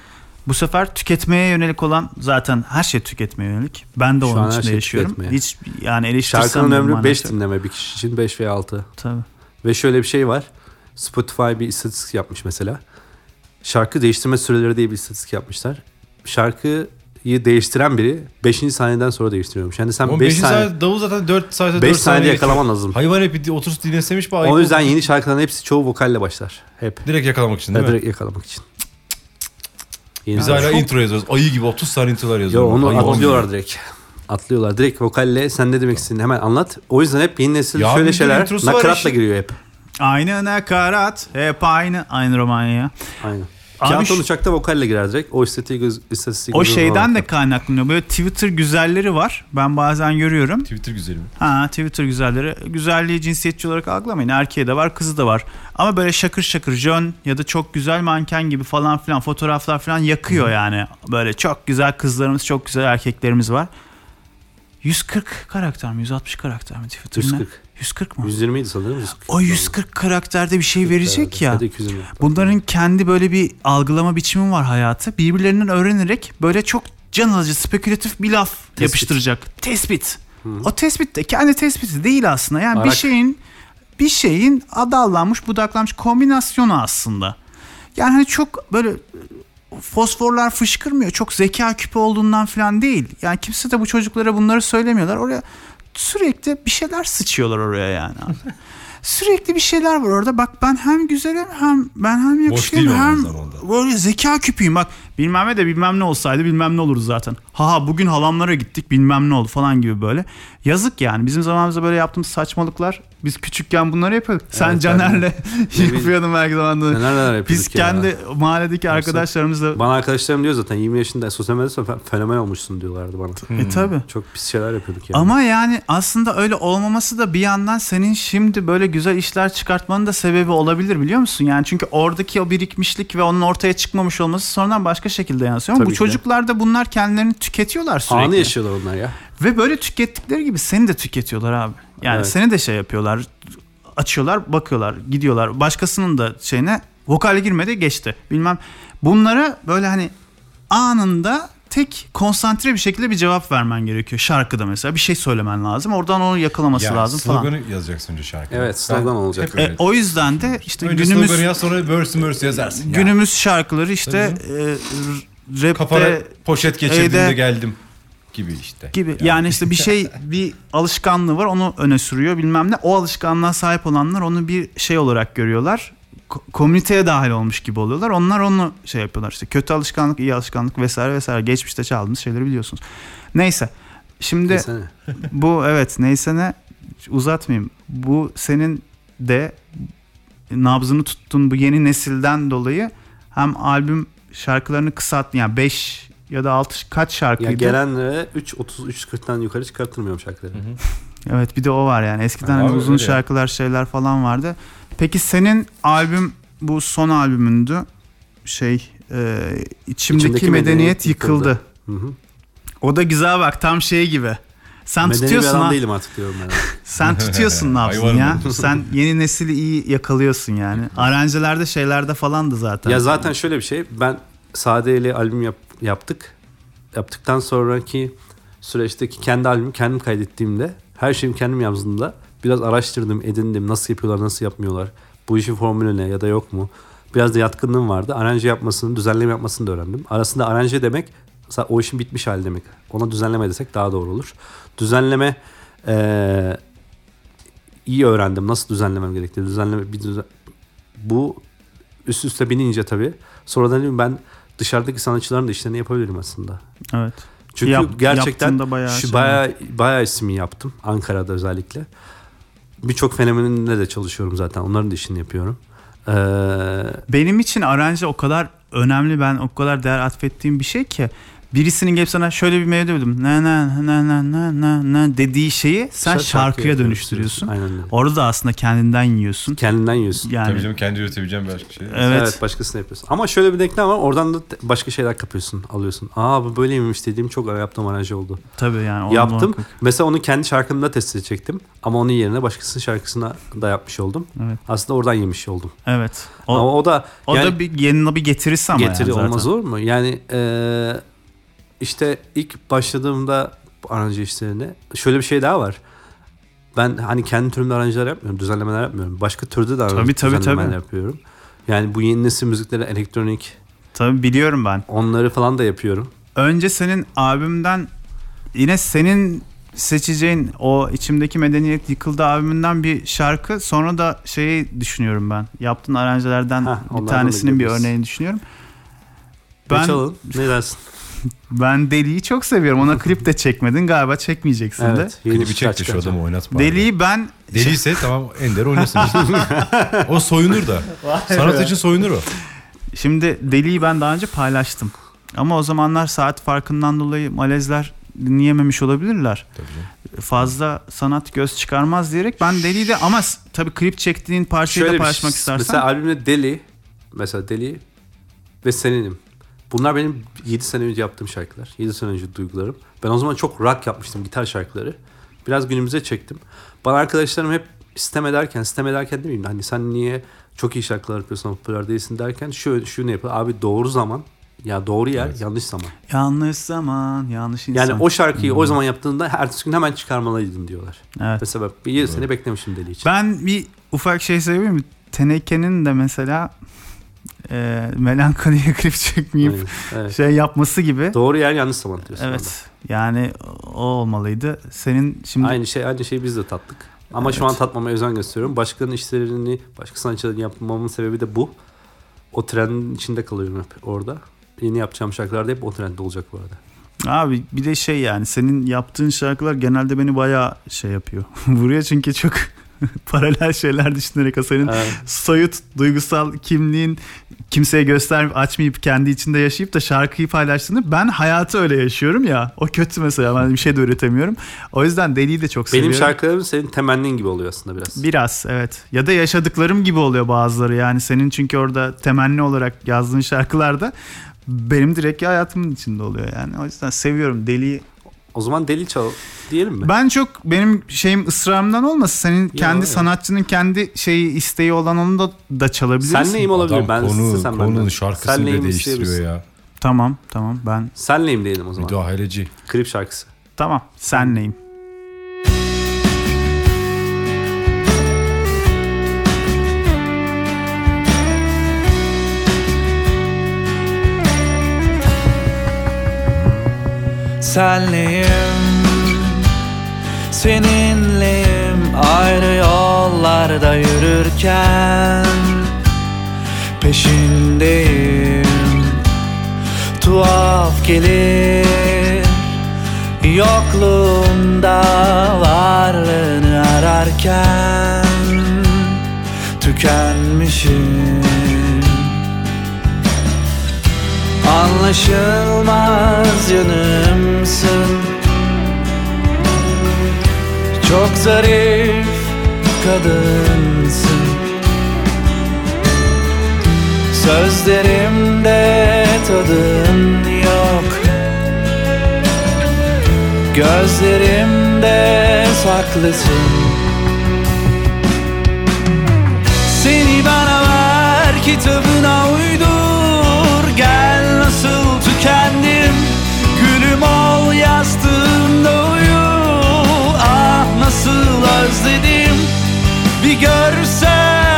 bu sefer tüketmeye yönelik olan zaten her şey tüketmeye yönelik. Ben de Şu onun içinde şey yaşıyorum. tüketmeye. Hiç yani eleştirsem Şarkının ömrü manası 5 yok. dinleme bir kişi için 5 veya 6. Tabii. Ve şöyle bir şey var. Spotify bir istatistik yapmış mesela. Şarkı değiştirme süreleri diye bir istatistik yapmışlar. Şarkıyı değiştiren biri 5. saniyeden sonra değiştiriyormuş. Yani sen 5 5 saniye, saniye davul zaten 4 saniye 5 4 saniye saniye yakalaman lazım. Hayvan hepi oturup dinlesemiş ayıp O yüzden yeni şarkıların hepsi çoğu vokalle başlar. Hep. Direkt yakalamak için değil mi? direkt yakalamak için. Yeni Biz hala intro yazıyoruz. Ayı gibi 30 tane introlar Yo yazıyoruz. onu Hayvan atlıyorlar gibi. direkt. Atlıyorlar. Direkt vokalle sen ne demek istediğini hemen anlat. O yüzden hep yeni nesil Ya şöyle şeyler nakaratla giriyor hep. Aynı nakarat hep aynı aynı Romanya. Aynen. Abi Kağıt şu- uçakta vokalle girer direkt. O istatistiği göz, istatistiği O şeyden de kaynaklanıyor. Böyle Twitter güzelleri var. Ben bazen görüyorum. Twitter güzeli mi? Ha Twitter güzelleri. Güzelliği cinsiyetçi olarak algılamayın. Erkeği de var, kızı da var. Ama böyle şakır şakır jön ya da çok güzel manken gibi falan filan fotoğraflar falan yakıyor yani. Böyle çok güzel kızlarımız, çok güzel erkeklerimiz var. 140 karakter mi? 160 karakter mi Twitter'da? 140. 140 mı? 120 idi sanırım. 140 O 140 karakterde bir şey verecek ya. Ya da 220. Bunların kendi böyle bir algılama biçimi var hayatı. Birbirlerinden öğrenerek böyle çok can alıcı, spekülatif bir laf yapıştıracak. Tespit. O tespit de kendi tespiti değil aslında. Yani bir Arak. şeyin bir şeyin adallanmış, budaklanmış kombinasyonu aslında. Yani hani çok böyle fosforlar fışkırmıyor. Çok zeka küpü olduğundan falan değil. Yani kimse de bu çocuklara bunları söylemiyorlar. Oraya sürekli bir şeyler sıçıyorlar oraya yani. sürekli bir şeyler var orada. Bak ben hem güzelim hem ben hem yakışıklıyım hem böyle zeka küpüyüm. Bak bilmem ne de bilmem ne olsaydı bilmem ne olurdu zaten. Haha bugün halamlara gittik bilmem ne oldu falan gibi böyle. Yazık yani bizim zamanımızda böyle yaptığımız saçmalıklar biz küçükken bunları yapıyorduk. Sen Evet, Caner'le yapıyordun belki zamanında. Yapıyorduk Biz ya. kendi mahalledeki arkadaşlarımızla Bana arkadaşlarım diyor zaten 20 yaşında sosyal medyada fe- fenomen olmuşsun diyorlardı bana. e tabi. Çok pis şeyler yapıyorduk yani. Ama yani aslında öyle olmaması da bir yandan senin şimdi böyle güzel işler çıkartmanın da sebebi olabilir biliyor musun? Yani çünkü oradaki o birikmişlik ve onun ortaya çıkmamış olması sonradan başka şekilde yansıyor. Ama Tabii bu ki. çocuklar da bunlar kendilerini tüketiyorlar sürekli. Anı yaşıyorlar onlar ya. Ve böyle tükettikleri gibi seni de tüketiyorlar abi. Yani Evet. seni de şey yapıyorlar. Açıyorlar, bakıyorlar, gidiyorlar. Başkasının da şeyine vokale girmedi geçti. Bilmem. Bunlara böyle hani anında tek konsantre bir şekilde bir cevap vermen gerekiyor. Şarkıda mesela bir şey söylemen lazım. Oradan onu yakalaması Ya, lazım falan. sloganı yazacaksın önce şarkıya. Evet, slogan Ben olacak. hep E, o yüzden de işte önce günümüz sloganı yaz sonra verse verse yazarsın. Ya. günümüz şarkıları işte e, r- Kafana rapte poşet geçirdiğimde Eyde- geldim gibi işte. gibi. Yani. işte bir şey bir alışkanlığı var onu öne sürüyor bilmem ne. O alışkanlığa sahip olanlar onu bir şey olarak görüyorlar. Ko- komüniteye dahil olmuş gibi oluyorlar. Onlar onu şey yapıyorlar işte kötü alışkanlık, iyi alışkanlık vesaire vesaire. Geçmişte çaldığınız şeyleri biliyorsunuz. Neyse. Şimdi Desene. bu evet neyse ne uzatmayayım. Bu senin de nabzını tuttun bu yeni nesilden dolayı hem albüm şarkılarını kısalt yani 5 ya da 6 kaç Ya şarkıydı? gelenlere 3 30 3 40'tan yukarı çıkartılmıyorum şarkıları. Evet bir de o var yani. Eskiden hani abi uzun öyle. şarkılar şeyler falan vardı. Peki senin albüm bu son albümündü. Şey e, içimdeki, İçimdeki medeniyet, medeniyet yıkıldı. yıkıldı. Hı hı. O da güzel bak tam şey gibi. Sen Medeni tutuyorsun ha. değilim artık diyorum ben. Sen tutuyorsun ne yapsın ya. Sen yeni nesili iyi yakalıyorsun yani. Aranjelerde şeylerde falandı zaten. ya zaten şöyle bir şey. Ben Sade ile albüm yap- yaptık. Yaptıktan sonraki süreçteki kendi albümü kendim kaydettiğimde her şeyimi kendim yazdığımda biraz araştırdım, edindim. Nasıl yapıyorlar, nasıl yapmıyorlar. Bu işin formülü ne ya da yok mu? Biraz da yatkınlığım vardı. Aranje yapmasını, düzenleme yapmasını da öğrendim. Arasında aranje demek o işin bitmiş hali demek. Ona düzenleme desek daha doğru olur. Düzenleme eee, iyi öğrendim. Nasıl düzenlemem gerektiğini. Düzenleme bir düzen... Bu üst üste binince tabii. Sonradan ben dışarıdaki sanatçıların da işlerini yapabilirim aslında. Evet. Çünkü Yap- gerçekten bayağı şu şey bayağı bayağı ismi yaptım Ankara'da özellikle. Birçok fenomeninle de çalışıyorum zaten. Onların da işini yapıyorum. Ee, Benim için aranje o kadar önemli ben o kadar değer atfettiğim bir şey ki birisinin gelip sana şöyle bir mevzu dedim ne ne ne ne ne ne ne dediği şeyi sen şarkı şarkıya dönüştürüyorsun. Aynen öyle. Orada da aslında kendinden yiyorsun. Kendinden yiyorsun. Yani Tabii canım kendi üretebileceğim başka şey. evet. Evet. başkasına yapıyorsun. Ama şöyle bir denklem var. Oradan da başka şeyler kapıyorsun, alıyorsun. Aa bu böyleymiş dediğim çok yaptığım aranje oldu. Tabii yani. Yaptım. muhakkak. Mesela onu kendi şarkımda test edecektim. Ama onun yerine başkasının şarkısına da yapmış oldum. Evet. Aslında oradan yemiş oldum. Evet. O, ama o da o yani- da bir yanına bir getirisi ama Getiri yani zaten. olmaz olur mu? Yani eee, işte ilk başladığımda bu aranje işlerine şöyle bir şey daha var. Ben hani kendi türümde aranjeler yapmıyorum, düzenlemeler yapmıyorum. Başka türde de aranje Tabii, tabii, düzenlemeler tabii. yapıyorum. Yani bu yeni nesil müzikleri elektronik Tabii biliyorum ben. onları falan da yapıyorum. Önce senin albümden yine senin seçeceğin o içimdeki medeniyet yıkıldı albümünden bir şarkı sonra da şeyi düşünüyorum ben. Yaptığın aranjelerden Heh, bir tanesinin bir örneğini düşünüyorum. Ben, Ben çalın. Ne dersin? ben Deli'yi çok seviyorum. Ona klip de çekmedin galiba çekmeyeceksin de. evet. Yeni Klibi bir çek de şu adamı oynat bari. Deli'yi ben Deliyse tamam Ender oynasın. o soyunur da. Sanat için soyunur o. Şimdi Deli'yi ben daha önce paylaştım. Ama o zamanlar saat farkından dolayı Malezler dinleyememiş olabilirler. Tabii. Fazla sanat göz çıkarmaz diyerek ben Deli'yi de ama tabii klip çektiğin parçayı da Şöyle bir paylaşmak şey- istersen. Mesela albümde Deli, mesela Deli ve Seninim. Bunlar benim 7 sene önce yaptığım şarkılar. 7 sene önce duygularım. Ben o zaman çok rock yapmıştım, gitar şarkıları. Biraz günümüze çektim. Bana arkadaşlarım hep sistem ederken, sistem ederken demeyeyim de hani sen niye çok iyi şarkılar yapıyorsun ama popüler değilsin derken şu, şunu yapıyor. Abi doğru zaman, ya doğru yer, Evet. yanlış zaman. Yanlış zaman, yanlış insan. Yani o şarkıyı o zaman yaptığında ertesi gün hemen çıkarmalıydın diyorlar. Evet. Mesela bir 7 sene beklemişim Deli için. Ben bir ufak şey söyleyeyim mi? Teneke'nin de mesela e, melankoliye klip çekmeyip Aynen, evet. şey yapması gibi. Doğru yer yanlış zaman diyorsun. orada. Evet. Yani o olmalıydı. Senin şimdi Aynı şey aynı şeyi biz de tattık. Ama şu an tatmamaya özen gösteriyorum. Başkanın işlerini, başka sanatçıların yapmamın sebebi de bu. O trendin içinde kalıyorum hep orada. Yeni yapacağım şarkılar da hep o trendde olacak bu arada. Abi bir de şey yani senin yaptığın şarkılar genelde beni bayağı şey yapıyor. Vuruyor çünkü çok paralel şeyler düşünerek o senin Evet. soyut duygusal kimliğin kimseye göster açmayıp kendi içinde yaşayıp da şarkıyı paylaştığını ben hayatı öyle yaşıyorum ya. O kötü mesela ben bir şey de üretemiyorum. O yüzden Deli'yi de çok Benim seviyorum. şarkılarım senin temennin gibi oluyor aslında biraz. Biraz evet. Ya da yaşadıklarım gibi oluyor bazıları yani. Senin çünkü orada temenni olarak yazdığın şarkılarda benim direkt hayatımın içinde oluyor yani. O yüzden seviyorum Deli'yi. O zaman deli çal diyelim mi? Ben çok benim şeyim ısrarımdan olmasın. Senin kendi ya. sanatçının kendi şeyi isteği olan onu da, da çalabilirsin. Sen neyim olabilir? Adam ben konu, istesem konunun benden. şarkısını Sen bile neyim değiştiriyor ya. Tamam tamam ben Senleyim diyelim o zaman. Müdahaleci. Klip şarkısı. tamam senleyim. Senleyim Seninleyim ayrı yollarda yürürken. Peşindeyim. Tuhaf gelir. Yokluğunda varlığını ararken Tükenmişim Anlaşılmaz yanımsın. Çok zarif kadınsın. Sözlerimde tadın yok. Gözlerimde saklısın. Seni bana ver kitabına ol yastığımda uyu. Ah nasıl özledim. Bir görsen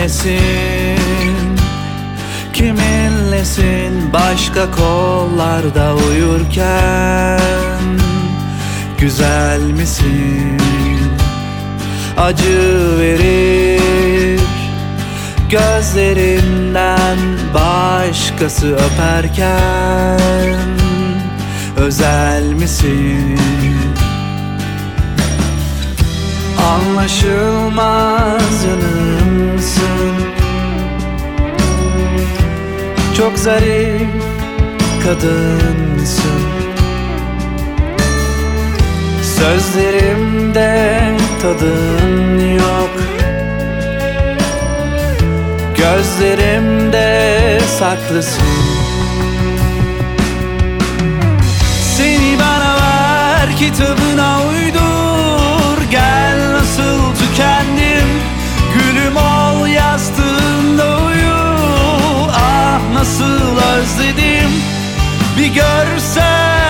Kimlesin Kiminlesin başka kollarda uyurken? Güzel misin? Acı verir. Gözlerinden başkası öperken? Özel misin Anlaşılmaz yanımsın Çok zarif kadınsın. Sözlerimde tadın yok. Gözlerimde saklısın. Seni bana ver kitabına uydur Bir görsen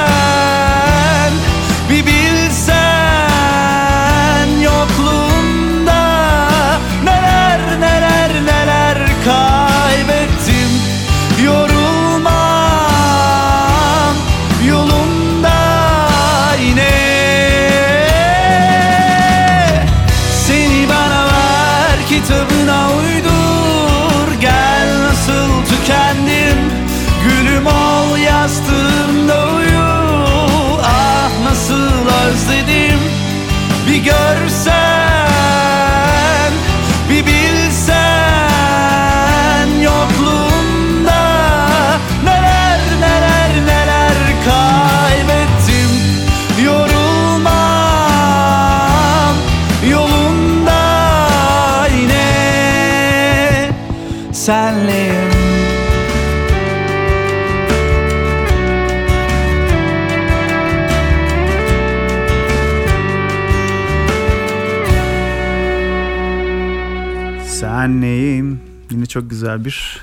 güzel bir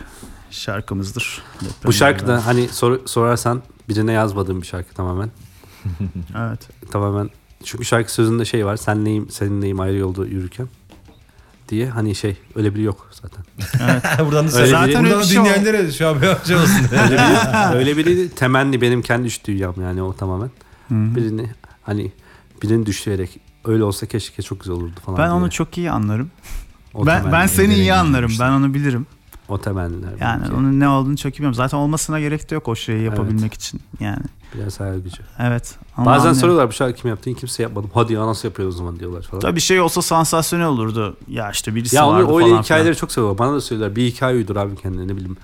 şarkımızdır. Bu şarkı da hani sor, sorarsan birine yazmadığım bir şarkı tamamen. Evet. Tamamen. Çünkü şarkı sözünde şey var. Senleyim, seninleyim ayrı yolda yürürken. Diye hani şey öyle biri yok zaten. buradan da Öyle zaten biri- öyle buradan da şey dinleyenlere şu an bir şey olsun. Öyle biri, öyle biri temenni benim kendi iç dünyam yani o tamamen. Birini hani birini düşleyerek öyle olsa keşke çok güzel olurdu falan. Ben diye. onu çok iyi anlarım. o Ben ben seni iyi anlarım. işte. Ben onu bilirim. O temenniler. Yani belki. onun ne olduğunu çok iyi biliyorum. Zaten olmasına gerek de yok o şeyi yapabilmek için. Yani biraz hayal gücü. evet. Ama Bazen anlıyorum. soruyorlar bu şarkı kim yaptı? Kimse yapmadım. Hadi ya nasıl yapıyor o zaman diyorlar falan. Tabii şey olsa sansasyonel olurdu. Ya işte birisi ya vardı onu falan öyle hikayeleri filan. çok seviyorlar. Bana da söylüyorlar. Bir hikaye uydur abi kendine ne bileyim.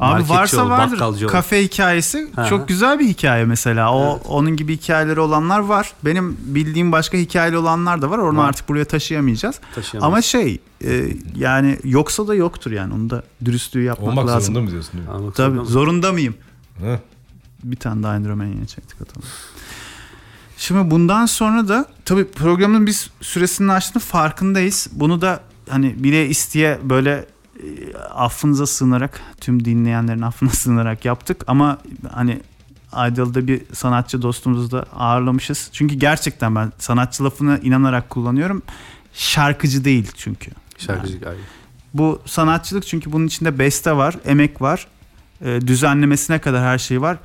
Abi varsa ol, vardır. ol. Kafe hikayesi Aha. çok güzel bir hikaye mesela. O onun gibi hikayeleri olanlar var. Benim bildiğim başka hikayeli olanlar da var. Onu Var. artık buraya taşıyamayacağız. Taşıyamayız. Ama şey e, yani yoksa da yoktur yani. Onu da dürüstlüğü yapmak Olmak lazım. zorunda mı diyorsun? Değil mi? Tabii zorunda zorunda mıyım? Hı. Bir tane daha Enderman yine çektik atalım. Şimdi bundan sonra da tabii programın biz süresinin açtığını farkındayız. Bunu da hani bile isteye böyle affınıza sığınarak tüm dinleyenlerin affına sığınarak yaptık. Ama hani Aydal'da bir sanatçı dostumuzu da ağırlamışız. Çünkü gerçekten ben sanatçı lafını inanarak kullanıyorum. Şarkıcı değil çünkü. Şarkıcı gayet. Bu sanatçılık çünkü bunun içinde beste var, emek var, e, düzenlemesine kadar her şey var.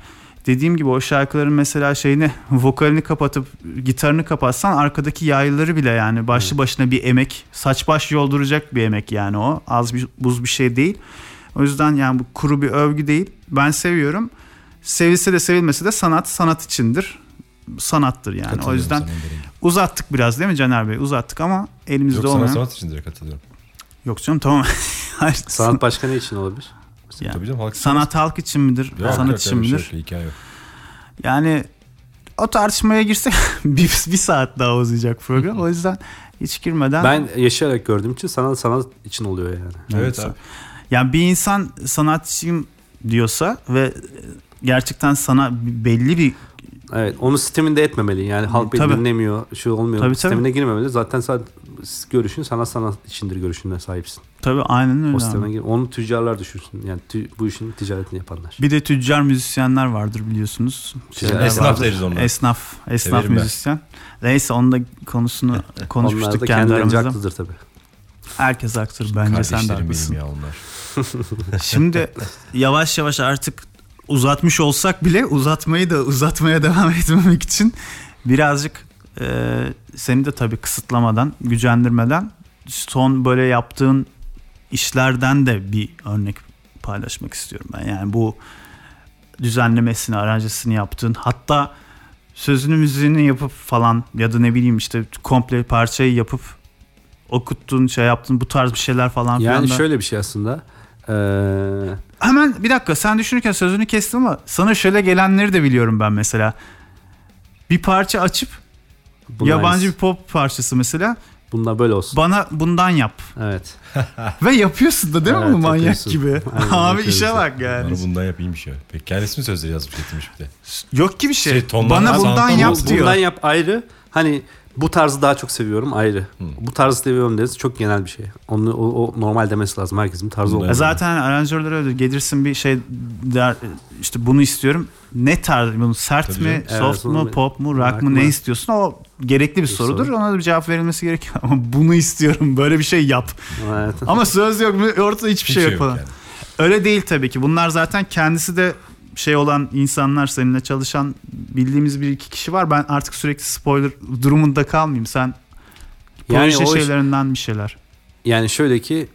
Dediğim gibi o şarkıların mesela şeyini vokalini kapatıp gitarını kapatsan arkadaki yaylıları bile yani başlı başına bir emek, saç baş yolduracak bir emek yani o. Az bir buz bir şey değil. O yüzden yani bu kuru bir övgü değil. Ben seviyorum. Sevilse de sevilmese de sanat sanat içindir. Sanattır yani. o yüzden uzattık biraz değil mi Caner Bey? Uzattık ama elimizde Yok olmayan. sanat için direkt katılıyorum. Yok canım tamam. Hayır, Sanat başka ne için olabilir? Yani Tabii canım halk sanat halk için midir? Yok, sanat için şey midir? yok, hikaye yok. Yani o tartışmaya girsek bir, bir saat daha uzayacak program. O yüzden hiç girmeden. Ben yaşayarak gördüğüm için sanat sanat için oluyor yani. Evet abi. Yani bir insan sanatçıyım diyorsa ve gerçekten sana belli bir Evet onu sisteminde etmemeli. Yani halk beni Tabii. dinlemiyor, şu olmuyor. Tabii, sistemine girmemeli. Zaten sen görüşün sanat sanat içindir görüşüne sahipsin. tabii aynen öyle. O sisteme gir. Onu tüccarlar düşünsün. Yani tü- bu işin ticaretini yapanlar. Bir de tüccar müzisyenler vardır biliyorsunuz. Şeyler Esnaf vardır. deriz onlara. Esnaf, esnaf Severim ben. müzisyen. Neyse onun da konusunu Onlar konuşmuştuk da kendi aramızda. haklıdır tabii. Herkes haktır bence sen de Kardeşlerim haklısın. ya onlar. Şimdi yavaş yavaş artık uzatmış olsak bile uzatmayı da uzatmaya devam etmemek için birazcık e, seni de tabii kısıtlamadan, gücendirmeden son böyle yaptığın işlerden de bir örnek paylaşmak istiyorum ben. Yani bu düzenlemesini, aranjesini yaptığın hatta sözünü müziğini yapıp falan ya da ne bileyim işte komple parçayı yapıp okuttuğun şey yaptın bu tarz bir şeyler falan filan Yani da- şöyle bir şey aslında. Ee, Hemen bir dakika sen düşünürken sözünü kestim ama sana şöyle gelenleri de biliyorum ben mesela. Bir parça açıp bunun yabancı bir pop parçası mesela Bunlar böyle olsun. bana bundan yap. evet. Ve yapıyorsun da değil mi Evet, bu manyak yapıyorsun. gibi? Aynen, Abi işe bak yani. Bana bundan yapayım bir şey. Peki kendisi mi sözleri yazmış etmiş bir de? Yok ki bir şey. Şey, bana bundan yap diyor. Bundan yap ayrı. Hani bu tarzı daha çok seviyorum ayrı. Bu tarzı seviyorum deriz çok genel bir şey. Onu o, o normal demesi lazım. Herkesin bir tarzı olmalı. Zaten aranjörler öyle gelirsin bir şey der işte bunu istiyorum. Ne tarz bunu sert Tabii mi, canım. soft Evet, mu, pop mu, rock rock mı ne istiyorsun? O gerekli bir sorudur. soru. Ona da bir cevap verilmesi gerekiyor. Ama bunu istiyorum. Böyle bir şey yap. Evet. Ama söz yok? Ortada hiçbir şey yok falan. yani. Öyle değil tabii ki. Bunlar zaten kendisi de şey olan insanlar seninle çalışan bildiğimiz bir iki kişi var. Ben artık sürekli spoiler durumunda kalmayayım. Sen Yani proje o iş- şeylerinden bir şeyler. Yani şöyle ki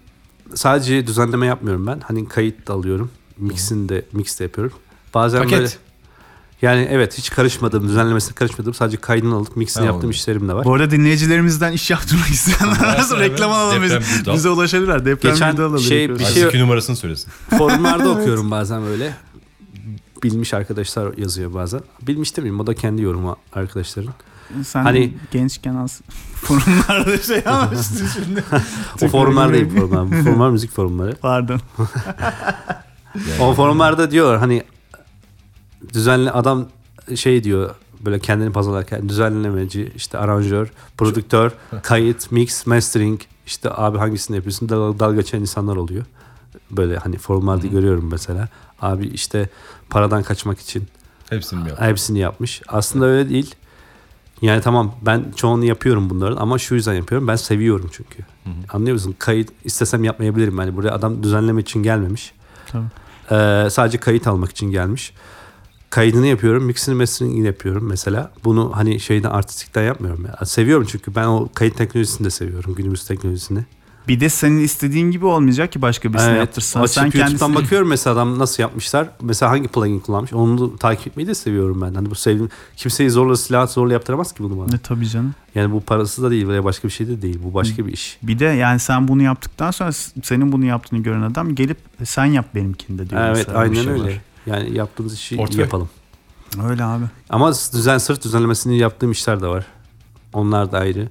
sadece düzenleme yapmıyorum ben. Hani kayıt da alıyorum. Mixini de mix de yapıyorum. Bazen Paket. böyle yani evet hiç karışmadım, düzenlemesine karışmadım. Sadece kaydını alıp mixini Ha, yaptığım işlerim de var. Bu arada dinleyicilerimizden iş yaptırmak isteyenler varsa reklam alalım. Bize, bir ulaşabilirler. Deprem Geçen bir dal şey- bir şey- iki numarasını söylesin. Forumlarda okuyorum bazen böyle. Bilmiş arkadaşlar yazıyor bazen. Bilmiş demeyeyim o da kendi yorumu arkadaşların. Sen Hani- gençken az forumlarda şey yapmıştın şimdi. O forumlar değil forumlar. Forumlar müzik forumları. Pardon. O forumlarda diyorlar hani düzenli adam şey diyor böyle kendini pazarlarken düzenlemeci, işte aranjör, prodüktör, kayıt, mix, mastering işte abi hangisini yapıyorsun dal, dalga geçen insanlar oluyor. Böyle hani forumlarda görüyorum mesela. Abi işte paradan kaçmak için Hepsini mi yaptın? hepsini yapmış. Aslında öyle değil. Yani tamam ben çoğunu yapıyorum bunların ama şu yüzden yapıyorum. Ben seviyorum çünkü. Anlıyor musun? Kayıt istesem yapmayabilirim. Yani buraya adam düzenleme için gelmemiş. Tabii. Ee, sadece kayıt almak için gelmiş. Kaydını yapıyorum, mixini masteringini yapıyorum mesela. Bunu hani şeyden artistikten yapmıyorum ya. Seviyorum çünkü ben o kayıt teknolojisini de seviyorum. Günümüz teknolojisini. Bir de senin istediğin gibi olmayacak ki başka birisine yaptırsan. Açıp Sen YouTube'dan kendisini... bakıyorum mesela adam nasıl yapmışlar. Mesela hangi plugin kullanmış. Onu da takip etmeyi de seviyorum ben. Hani bu sevdiğim kimseyi zorla silah zorla yaptıramaz ki bunu bana. Ne tabii canım. Yani bu parası da değil veya başka bir şey de değil. Bu başka bir iş. Bir de yani sen bunu yaptıktan sonra senin bunu yaptığını gören adam gelip sen yap benimkini de diyor. Evet mesela. Aynen şey öyle. var. Yani yaptığımız işi Portföy. yapalım. Öyle abi. Ama düzen sırt düzenlemesini yaptığım işler de var. Onlar da ayrı.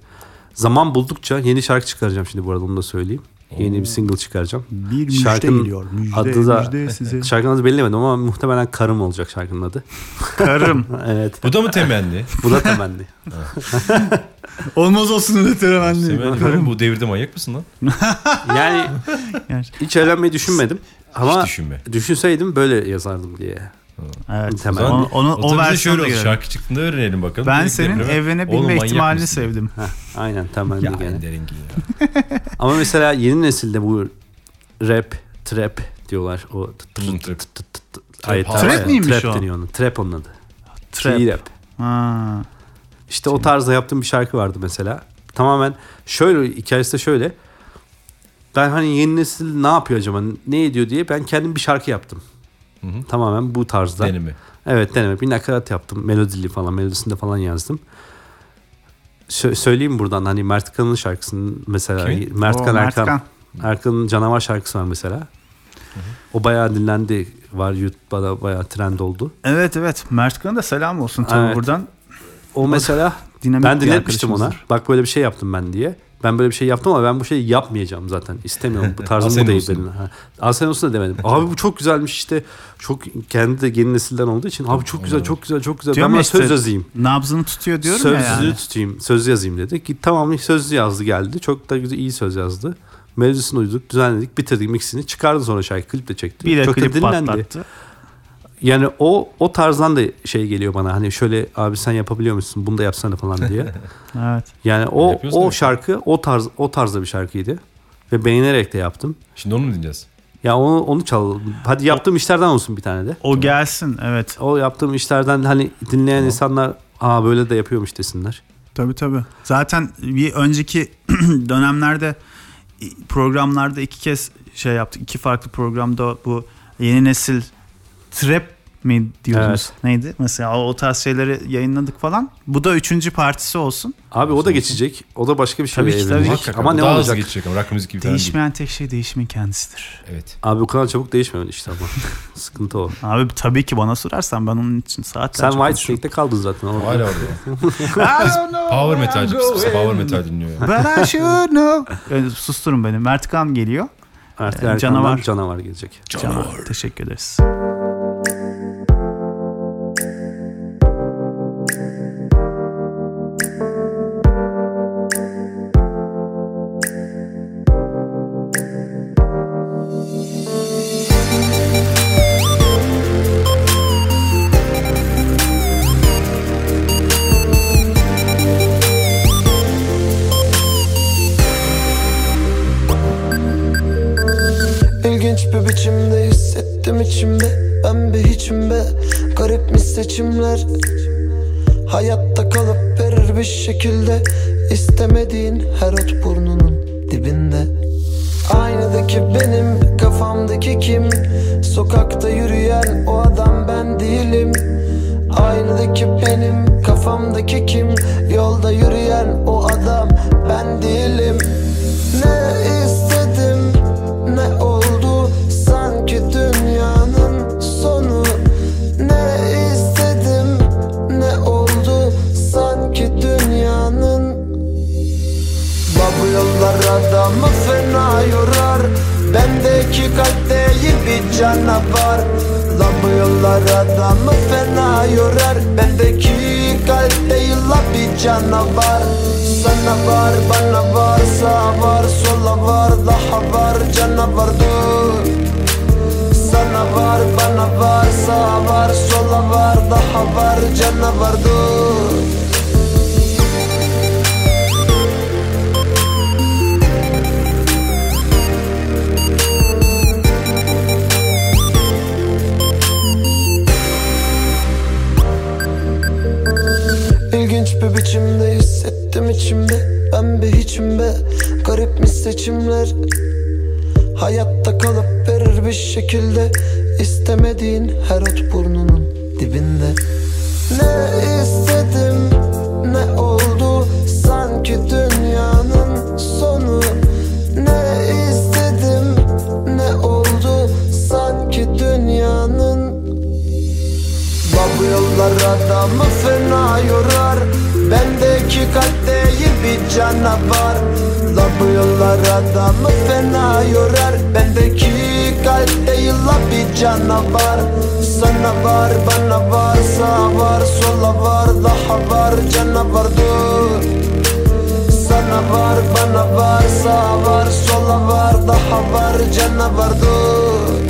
Zaman buldukça yeni şarkı çıkaracağım şimdi bu arada onu da söyleyeyim. Yeni bir single çıkaracağım. Bir müjde Şarkının geliyor. Müjde, adı da- müjde size. Şarkının adı belirlemedim ama muhtemelen Karım olacak şarkının adı. Karım. evet. Bu da mı temenni? Bu da temenni. Olmaz olsun öyle temenni oğlum, bu devirde manyak mısın lan? Yani Yani- hiç evlenmeyi düşünmedim. Ama Hiç düşünme. düşünseydim böyle yazardım diye. Evet. Temel. Onu, onu, O, o de şöyle. Şarkı çıktığında öğrenelim bakalım. Ben Dedik senin devreme, evlenebilme "Oğlum ihtimalini mısın?" sevdim. Heh, aynen temenni Ya gene. Ender Engin ya. Ama mesela yeni nesilde bu rap, trap diyorlar. O trap. miymiş trap o? deniyor onun. Trap onun adı. Trap. Rap. Ha. İşte o tarzda yaptığım bir şarkı vardı mesela. Tamamen şöyle hikayesi de şöyle. Ben hani yeni nesil ne yapıyor acaba ne ediyor diye ben kendim bir şarkı yaptım. Hı hı. Tamamen bu tarzda. Deneme. Evet deneme. Bir nakarat yaptım. Melodili falan. Melodisinde falan yazdım. Sö- söyleyeyim buradan hani Mert Kan'ın şarkısını mesela. Kimin? Mert Oo, Kan Mert Erkan. Kan. Erkan'ın Canavar şarkısı var mesela. O bayağı dinlendi. Var YouTube'da da bayağı trend oldu. Evet evet. Mert Kan'a da selam olsun tabii Evet. buradan. O mesela ben bir dinletmiştim ona. Bak böyle bir şey yaptım ben diye. Ben böyle bir şey yaptım ama ben bu şeyi yapmayacağım zaten. İstemiyorum. Bu tarzım bu değil benim. Asen olsun da demedim. Abi bu çok güzelmiş işte. Çok kendi de yeni nesilden olduğu için. Abi çok güzel, çok güzel, çok güzel. Diyorum ben buna işte, söz yazayım. Nabzını tutuyor diyorum Sözlü ya yani. tutayım, söz yazayım dedi. Ki tamam söz yazdı geldi. Çok da güzel iyi söz yazdı. Melodisini uyduk, düzenledik, bitirdik mixini. Çıkardı sonra şarkı, klip de çekti. Bir de Çok da klip dinlendi. patlattı. Yani o o tarzdan da şey geliyor bana. Hani şöyle abi sen yapabiliyor musun? Bunu da yapsana falan diye. Evet. Yani o Yapıyorsun o şarkı o tarz o tarzda bir şarkıydı. Ve beğenerek de yaptım. Şimdi onu mu dinleyeceğiz? Ya onu onu çal. Hadi yaptığım işlerden olsun bir tane de. O gelsin evet. O yaptığım işlerden hani dinleyen insanlar aa böyle de yapıyormuş desinler. Tabii tabii. Zaten bir önceki dönemlerde programlarda iki kez şey yaptık. İki farklı programda bu yeni nesil trap mi diyordunuz? Evet. Neydi? Mesela o, o tarz şeyleri yayınladık falan. Bu da üçüncü partisi olsun. Abi o da geçecek. O da başka bir şey Tabii ki, tabii. Muhakkak Ama ne daha olacak? hızlı geçecek ama rock müzik gibi. Değişmeyen tek şey değişimin kendisidir. Evet. Abi o kadar çabuk değişmiyor işte ama. Sıkıntı o. Abi tabii ki bana sorarsan ben onun için Sen saatlerce White konuşurum. Snake'te kaldın zaten. Orada. Hala orada. Power pıs power metal dinliyor ya. But I should know. Yani susturun beni. Mert Kan geliyor. Artık Ee, canavar. canavar gelecek. Canavar. Teşekkür ederiz. Şekilde İstemediğin her ot burnunun dibinde. Aynadaki benim kafamdaki kim? Sokakta yürüyen o adam ben değilim. Aynadaki benim kafamdaki kim? Yolda yürüyen o adam ben değilim. Ne istedim ne oldu? Sanki dünyanın yollar adamı fena yorar. Bendeki kalp değil bir canavar. La bu yollar adamı fena yorar. Bendeki kalp değil la bir canavar. Sana var bana var sağ var sola var daha var canavar dur. Sana var bana var sağ var sola var daha var canavar dur İlginç bir biçimde hissettim içimde. Ben bir hiçim be. Garipmiş seçimler? Hayatta kalıp verir bir şekilde. İstemediğin her ot burnunun dibinde. Ne istedim ne oldu? Sanki dünyanın sonu. Ne istedim ne oldu? Sanki dünyanın. Bak bu yollar adamı fena yorar Bendeki kalp değil bir canavar. La bu yollar adamı fena yorar. Bendeki kalp değil la bir canavar. Sana var bana var sağ var sola var Daha var. Canavar dur. Sana var bana var sağ var sola var Daha var. Canavar dur.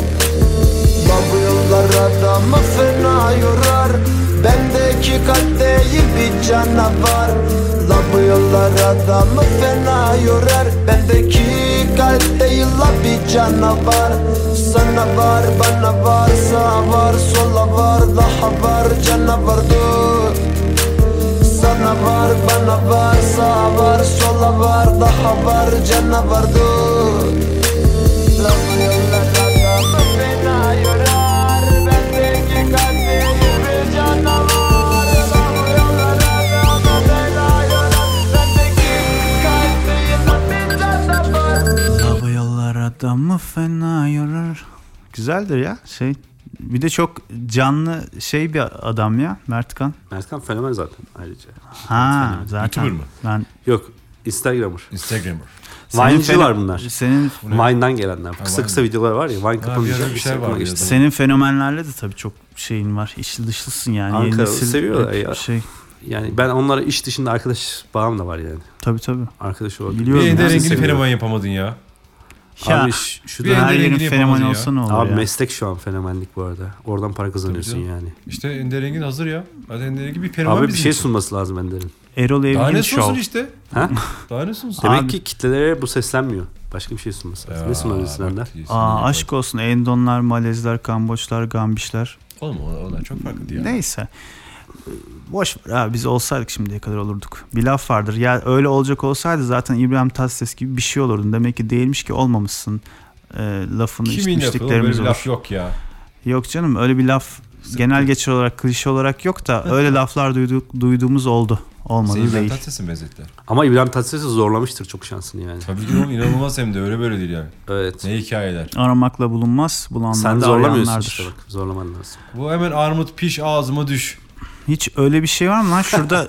La bu yollar adamı fena yorar Bendeki kalp bir canavar. La bu yollar adamı fena yorar. Bendeki kalp la bir canavar. Sana var bana var sağ var sola var Daha var canavar dur. Sana var bana var sağ var sola var Daha var canavar dur adamı fena yorar. Güzeldir ya şey. Bir de çok canlı şey bir adam ya Mertkan. Mertkan fenomen zaten ayrıca. Ha zaten. YouTuber mı? Ben Yok Instagrammer. Instagram'ır. senin Vine'cılar bunlar. Senin Vine'dan gelenler. Kısa kısa videolar var ya. Vine kapanınca bir şey geçti. ya. senin fenomenlerle de tabii çok şeyin var. İçli dışlısın yani. Nesil seviyorlar ya. Şey. Yani ben onlara iş dışında arkadaş bağım da var yani. Tabii tabii. Arkadaş olarak. Biliyorum. Bir Nasıl rengini fenomen yapamadın ya. Ya, Abi ş- şu bir da ender her yerin rengini fenomen yapamadın ya. olsa ne olur Abi ya. meslek şu an fenomenlik bu arada. Oradan para kazanıyorsun canım. yani. İşte ender rengin hazır ya. Zaten ender rengi bir fenomen Abi bir bizim şey için. sunması lazım Ender'in. Erol Daha Evgin ne sunsun Show. işte. Ha? Daha ne sunsun? Demek Abi- ki kitlelere bu seslenmiyor. Başka bir şey sunması lazım. ne sunabilirsin Ender? Aa, aşk olsun. Endonlar, Malezler, Kamboçlar, Gambişler. Oğlum onlar, onlar çok farklı ya. Neyse. Boş ver abi biz olsaydık şimdiye kadar olurduk. Bir laf vardır. Ya öyle olacak olsaydı zaten İbrahim Tatlıses gibi bir şey olurdun. Demek ki değilmiş ki olmamışsın. E, lafını Kimin bir olur. laf yok ya. Yok canım öyle bir laf genel geçer olarak klişe olarak yok da öyle laflar duyduk, duyduğumuz oldu. Olmadı Seni İbrahim değil. Tatlıses'in benzettiler. Ama İbrahim Tatlıses'i zorlamıştır çok şansını yani. Tabii ki oğlum inanılmaz hem de öyle böyle değil yani. Evet. Ne hikayeler. Aramakla bulunmaz. Bulanlar Sen da zorlamıyorsun işte bak. Zorlaman lazım. Bu hemen armut piş ağzıma düş. Hiç öyle bir şey var mı lan? Şurada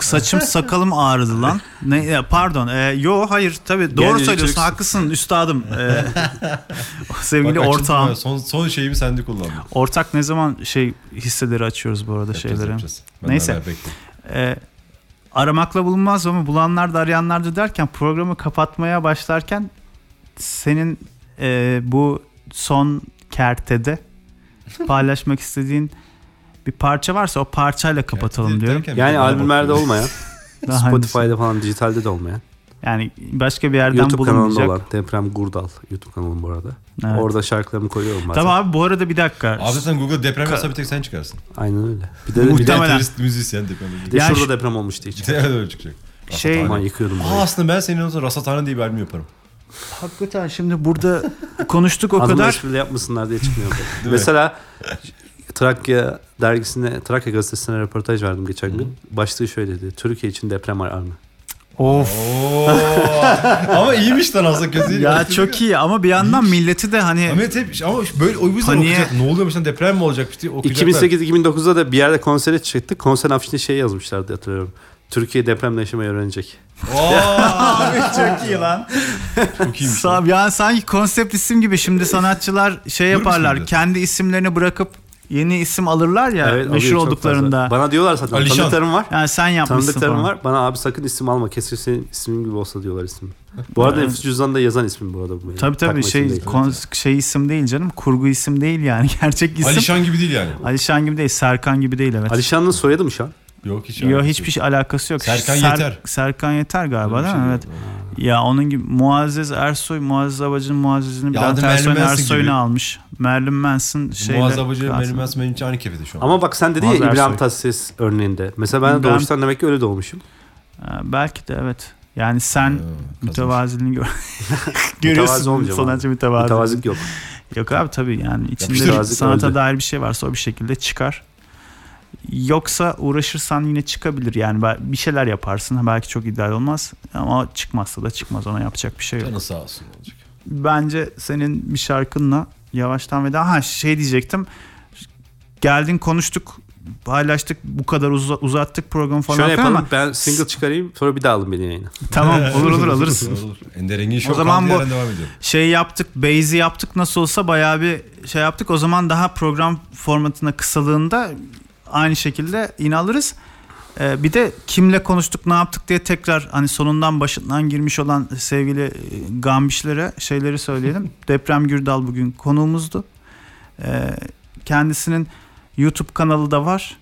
saçım sakalım ağrıdı lan. Ne ya, pardon. E, yo hayır tabii doğru Yani söylüyorsun. yiyeceksin. Haklısın üstadım. E, sevgili Bak, ortağım. ya, Son, son şeyimi sende kullandım. Ortak ne zaman şey hisseleri açıyoruz bu arada Yapacağız, şeyleri. yapacağız. Ben Neyse. E, aramakla bulunmaz ama bulanlar da arayanlar da derken programı kapatmaya başlarken senin e, bu son kertede paylaşmak istediğin bir parça varsa o parçayla kapatalım Yani diyorum. Yani albümlerde olmayan? Spotify'da falan dijitalde de olmayan. Yani başka bir yerden YouTube kanalında bulunmayacak. olan Deprem Gurdal YouTube kanalım bu arada. Evet. Orada şarkılarımı koyuyorum bazen. Tamam abi bu arada bir dakika. Abi zaten Google deprem yazsa bir tek sen çıkarsın. Aynen öyle. Bir de, Bir bir de, Muhtemelen. müzisyen deprem bir de Yani şurada şu- deprem olmuş diye Bir çıkıyor. de öyle çıkacak. Şey- Aman yıkıyordum Aa, aslında ben senin olsa Rasathane diye bir albüm yaparım. Hakikaten şimdi burada konuştuk o Adımla kadar. espriyle yapmasınlar diye çıkmıyor. Mesela Trakya dergisine, Trakya gazetesine röportaj verdim geçen gün. Başlığı şöyleydi. Türkiye için deprem alarmı. Of. Ama iyiymiş lan aslında kötü. Ya çok iyi ama bir yandan milleti de hani Ahmet hep ama böyle o yüzden Paniğe- okuyacak. Ne oluyormuş lan deprem mi olacakmış diye okuyacaklar. 2008-2009'da da bir yerde konsere çıktık. Konserin afişinde şey yazmışlardı hatırlıyorum. Türkiye depremle yaşamayı öğrenecek. Abi çok iyi lan. çok iyiymiş. Sa- yani sanki konsept isim gibi şimdi sanatçılar şey yaparlar. Kendi isimlerini bırakıp yeni isim alırlar ya Evet, meşhur olduklarında. fazla. Bana diyorlar zaten Alişan. tanıdıklarım var. Yani sen yapmışsın Tanıdıklarım falan. var. Bana abi sakın isim alma. Kesin senin ismin gibi olsa diyorlar ismi. Bu arada Evet. nüfus cüzdanında yazan ismim bu arada. bu benim. Tabii tabii Takma şey isim değil. kon- şey isim değil canım. Kurgu isim değil yani. Gerçek isim. Alişan gibi değil yani. Alişan gibi değil. Serkan gibi değil evet. Alişan'ın soyadı mı şu an? Yok hiç. Yok hiçbir şey alakası yok. Serkan Ser- Yeter. Serkan Yeter galiba Öyle değil mi? şey Evet. yok. Ya onun gibi Muazzez Ersoy, Muazzez Abacı'nın Muazzez'ini Bülent Ersoy'un Manson Ersoy'unu almış. Marilyn Manson şeyle. Muazzez Abacı benim aslında benim için aynı kefede şu an. Ama bak sen dedi ya Muazzez İbrahim. Tatlıses örneğinde. Mesela ben Ben- doğuştan demek ki öyle doğmuşum. Ha, belki de evet. Yani sen mütevaziliğini gör. Görüyorsun sanatçı abi. mütevazi. Mütevazılık yok. Yok abi tabii yani içinde Mütevazılık sanata öldü. dair bir şey varsa o bir şekilde çıkar. Yoksa uğraşırsan yine çıkabilir yani bir şeyler yaparsın belki çok ideal olmaz ama çıkmazsa da çıkmaz ona yapacak bir şey yok. Canı sağ olsun olacak. Bence senin bir şarkınla yavaştan veda ha şey diyecektim geldin konuştuk paylaştık bu kadar uza- uzattık programı falan Şöyle yapalım ama ben single çıkarayım sonra bir daha alın beni yayına. tamam olur olur alırız. Ender Engin Show O zaman bu- şey yaptık, base'i yaptık nasıl olsa bayağı bir şey yaptık. O zaman daha program formatına kısalığında aynı şekilde yine alırız. Ee, bir de kimle konuştuk ne yaptık diye tekrar hani sonundan başından girmiş olan sevgili e, gambişlere şeyleri söyleyelim. Deprem Gürdal bugün konuğumuzdu. Ee, kendisinin YouTube kanalı da var.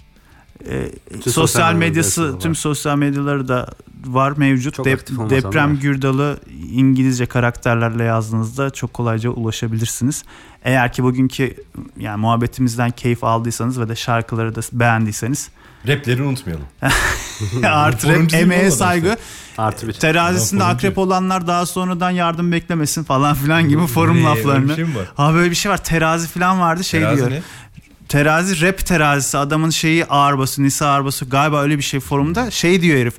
Ee, sosyal sosyal medyası var. tüm sosyal medyaları da var mevcut. Çok Dep- Deprem var. Gürdal'ı İngilizce karakterlerle yazdığınızda çok kolayca ulaşabilirsiniz. Eğer ki bugünkü yani muhabbetimizden keyif aldıysanız ve de şarkıları da beğendiyseniz Rapleri unutmayalım. artı mi emeğe saygı Artı bir. terazisinde Adam akrep olanlar daha sonradan yardım beklemesin falan filan gibi forum Ne, laflarını. şey? Ha böyle bir şey var terazi falan vardı şey Terazi diyor. ne? Terazi rap terazisi adamın şeyi ağır bası Nisa ağır bası galiba öyle bir şey forumda şey diyor herif.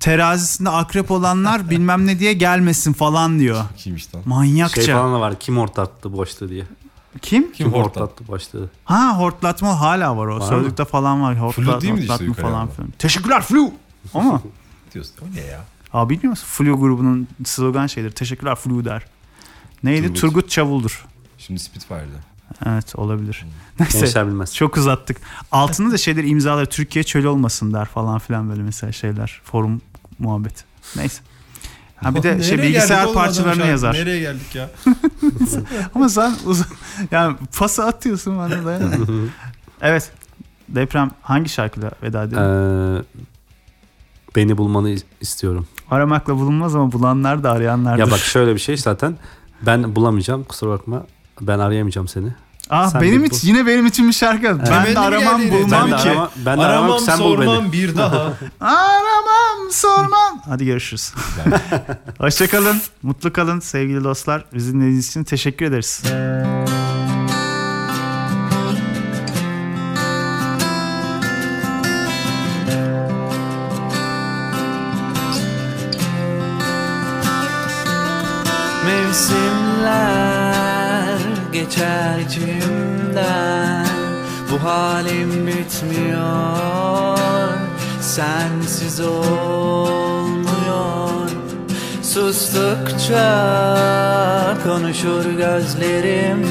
Terazisinde akrep olanlar bilmem ne diye gelmesin falan diyor. Kimmiş lan? Manyakça. Şey falan da var. Kim hortlattı boşta diye. Kim? Kim hortlattı? boşta. Ha hortlatma hala var o. Var Sözlükte falan var. Hortlat, Flu değil mi işte hortlatma yukarı falan filan. Teşekkürler Flu. O mu? Diyorsun. O ne ya? Aa bilmiyor musun? Flu grubunun slogan şeydir. Teşekkürler Flu der. Neydi? Turgut. Turgut, Çavul'dur. Şimdi Spitfire'da. Evet olabilir. Neyse. Gençler bilmez. Çok uzattık. Altında da şeyler imzalar. Türkiye çöl olmasın der falan filan böyle mesela şeyler. Forum muhabbet. Neyse. Ha bir de şey bilgisayar parçalarını an? yazar. Nereye geldik ya? Ama sen uzun yani pası atıyorsun bana dayanamıyorum. evet. Deprem hangi şarkıyla veda edelim? Ee, beni bulmanı is- istiyorum. Aramakla bulunmaz ama bulanlar da arayanlardır. Ya bak şöyle bir şey zaten. Ben bulamayacağım kusura bakma. Ben arayamayacağım seni. ah sen benim için yine benim için bir şarkı. Ben Temenni de aramam bulmam Ben de ki. arama- ben de aramam, Aramam sen bul beni. sormam bir daha. Aramam sormam. Hadi görüşürüz. Hoşçakalın. Mutlu kalın sevgili dostlar. Bizi dinlediğiniz için teşekkür ederiz. Geçer içimden. Bu halim bitmiyor Sensiz olmuyor. Sustukça konuşur gözlerim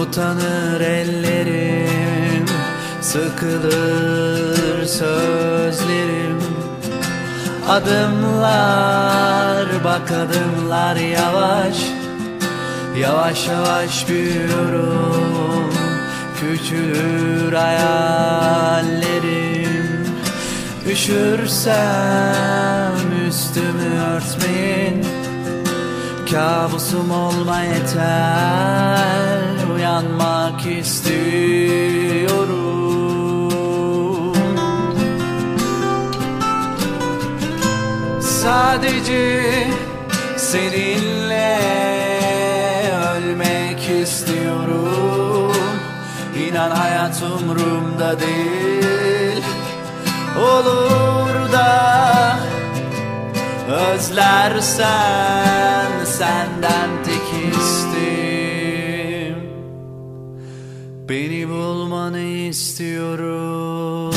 Utanır ellerim. Sıkılır sözlerim. Adımlar bak adımlar yavaş Yavaş yavaş büyüyorum. Küçülür hayallerim. Üşürsem üstümü örtmeyin. Kabusum olma yeter. Uyanmak istiyorum. Sadece seninle istiyorum. İnan hayat umurumda değil. Olur da özlersen senden tek isteğim Beni bulmanı istiyorum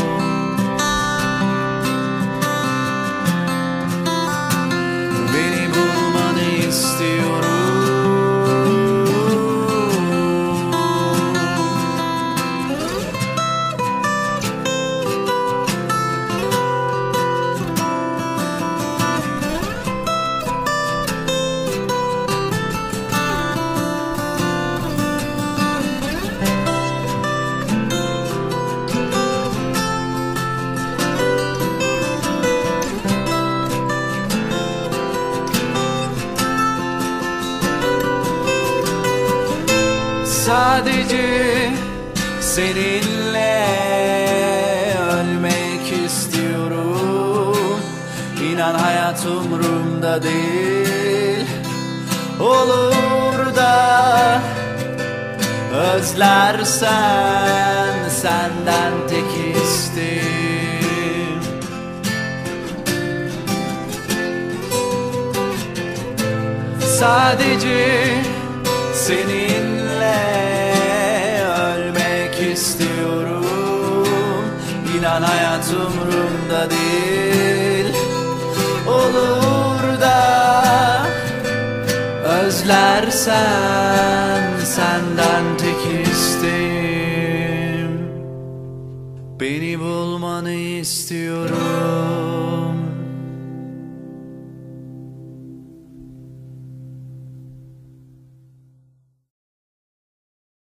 Sadece seninle ölmek istiyorum. İnan hayat umurumda değil. Olur da Özlersen senden tek isteğim. Sadece seninle İnan hayat umurumda değil. Olur da özlersen senden tek isteğim. Beni bulmanı istiyorum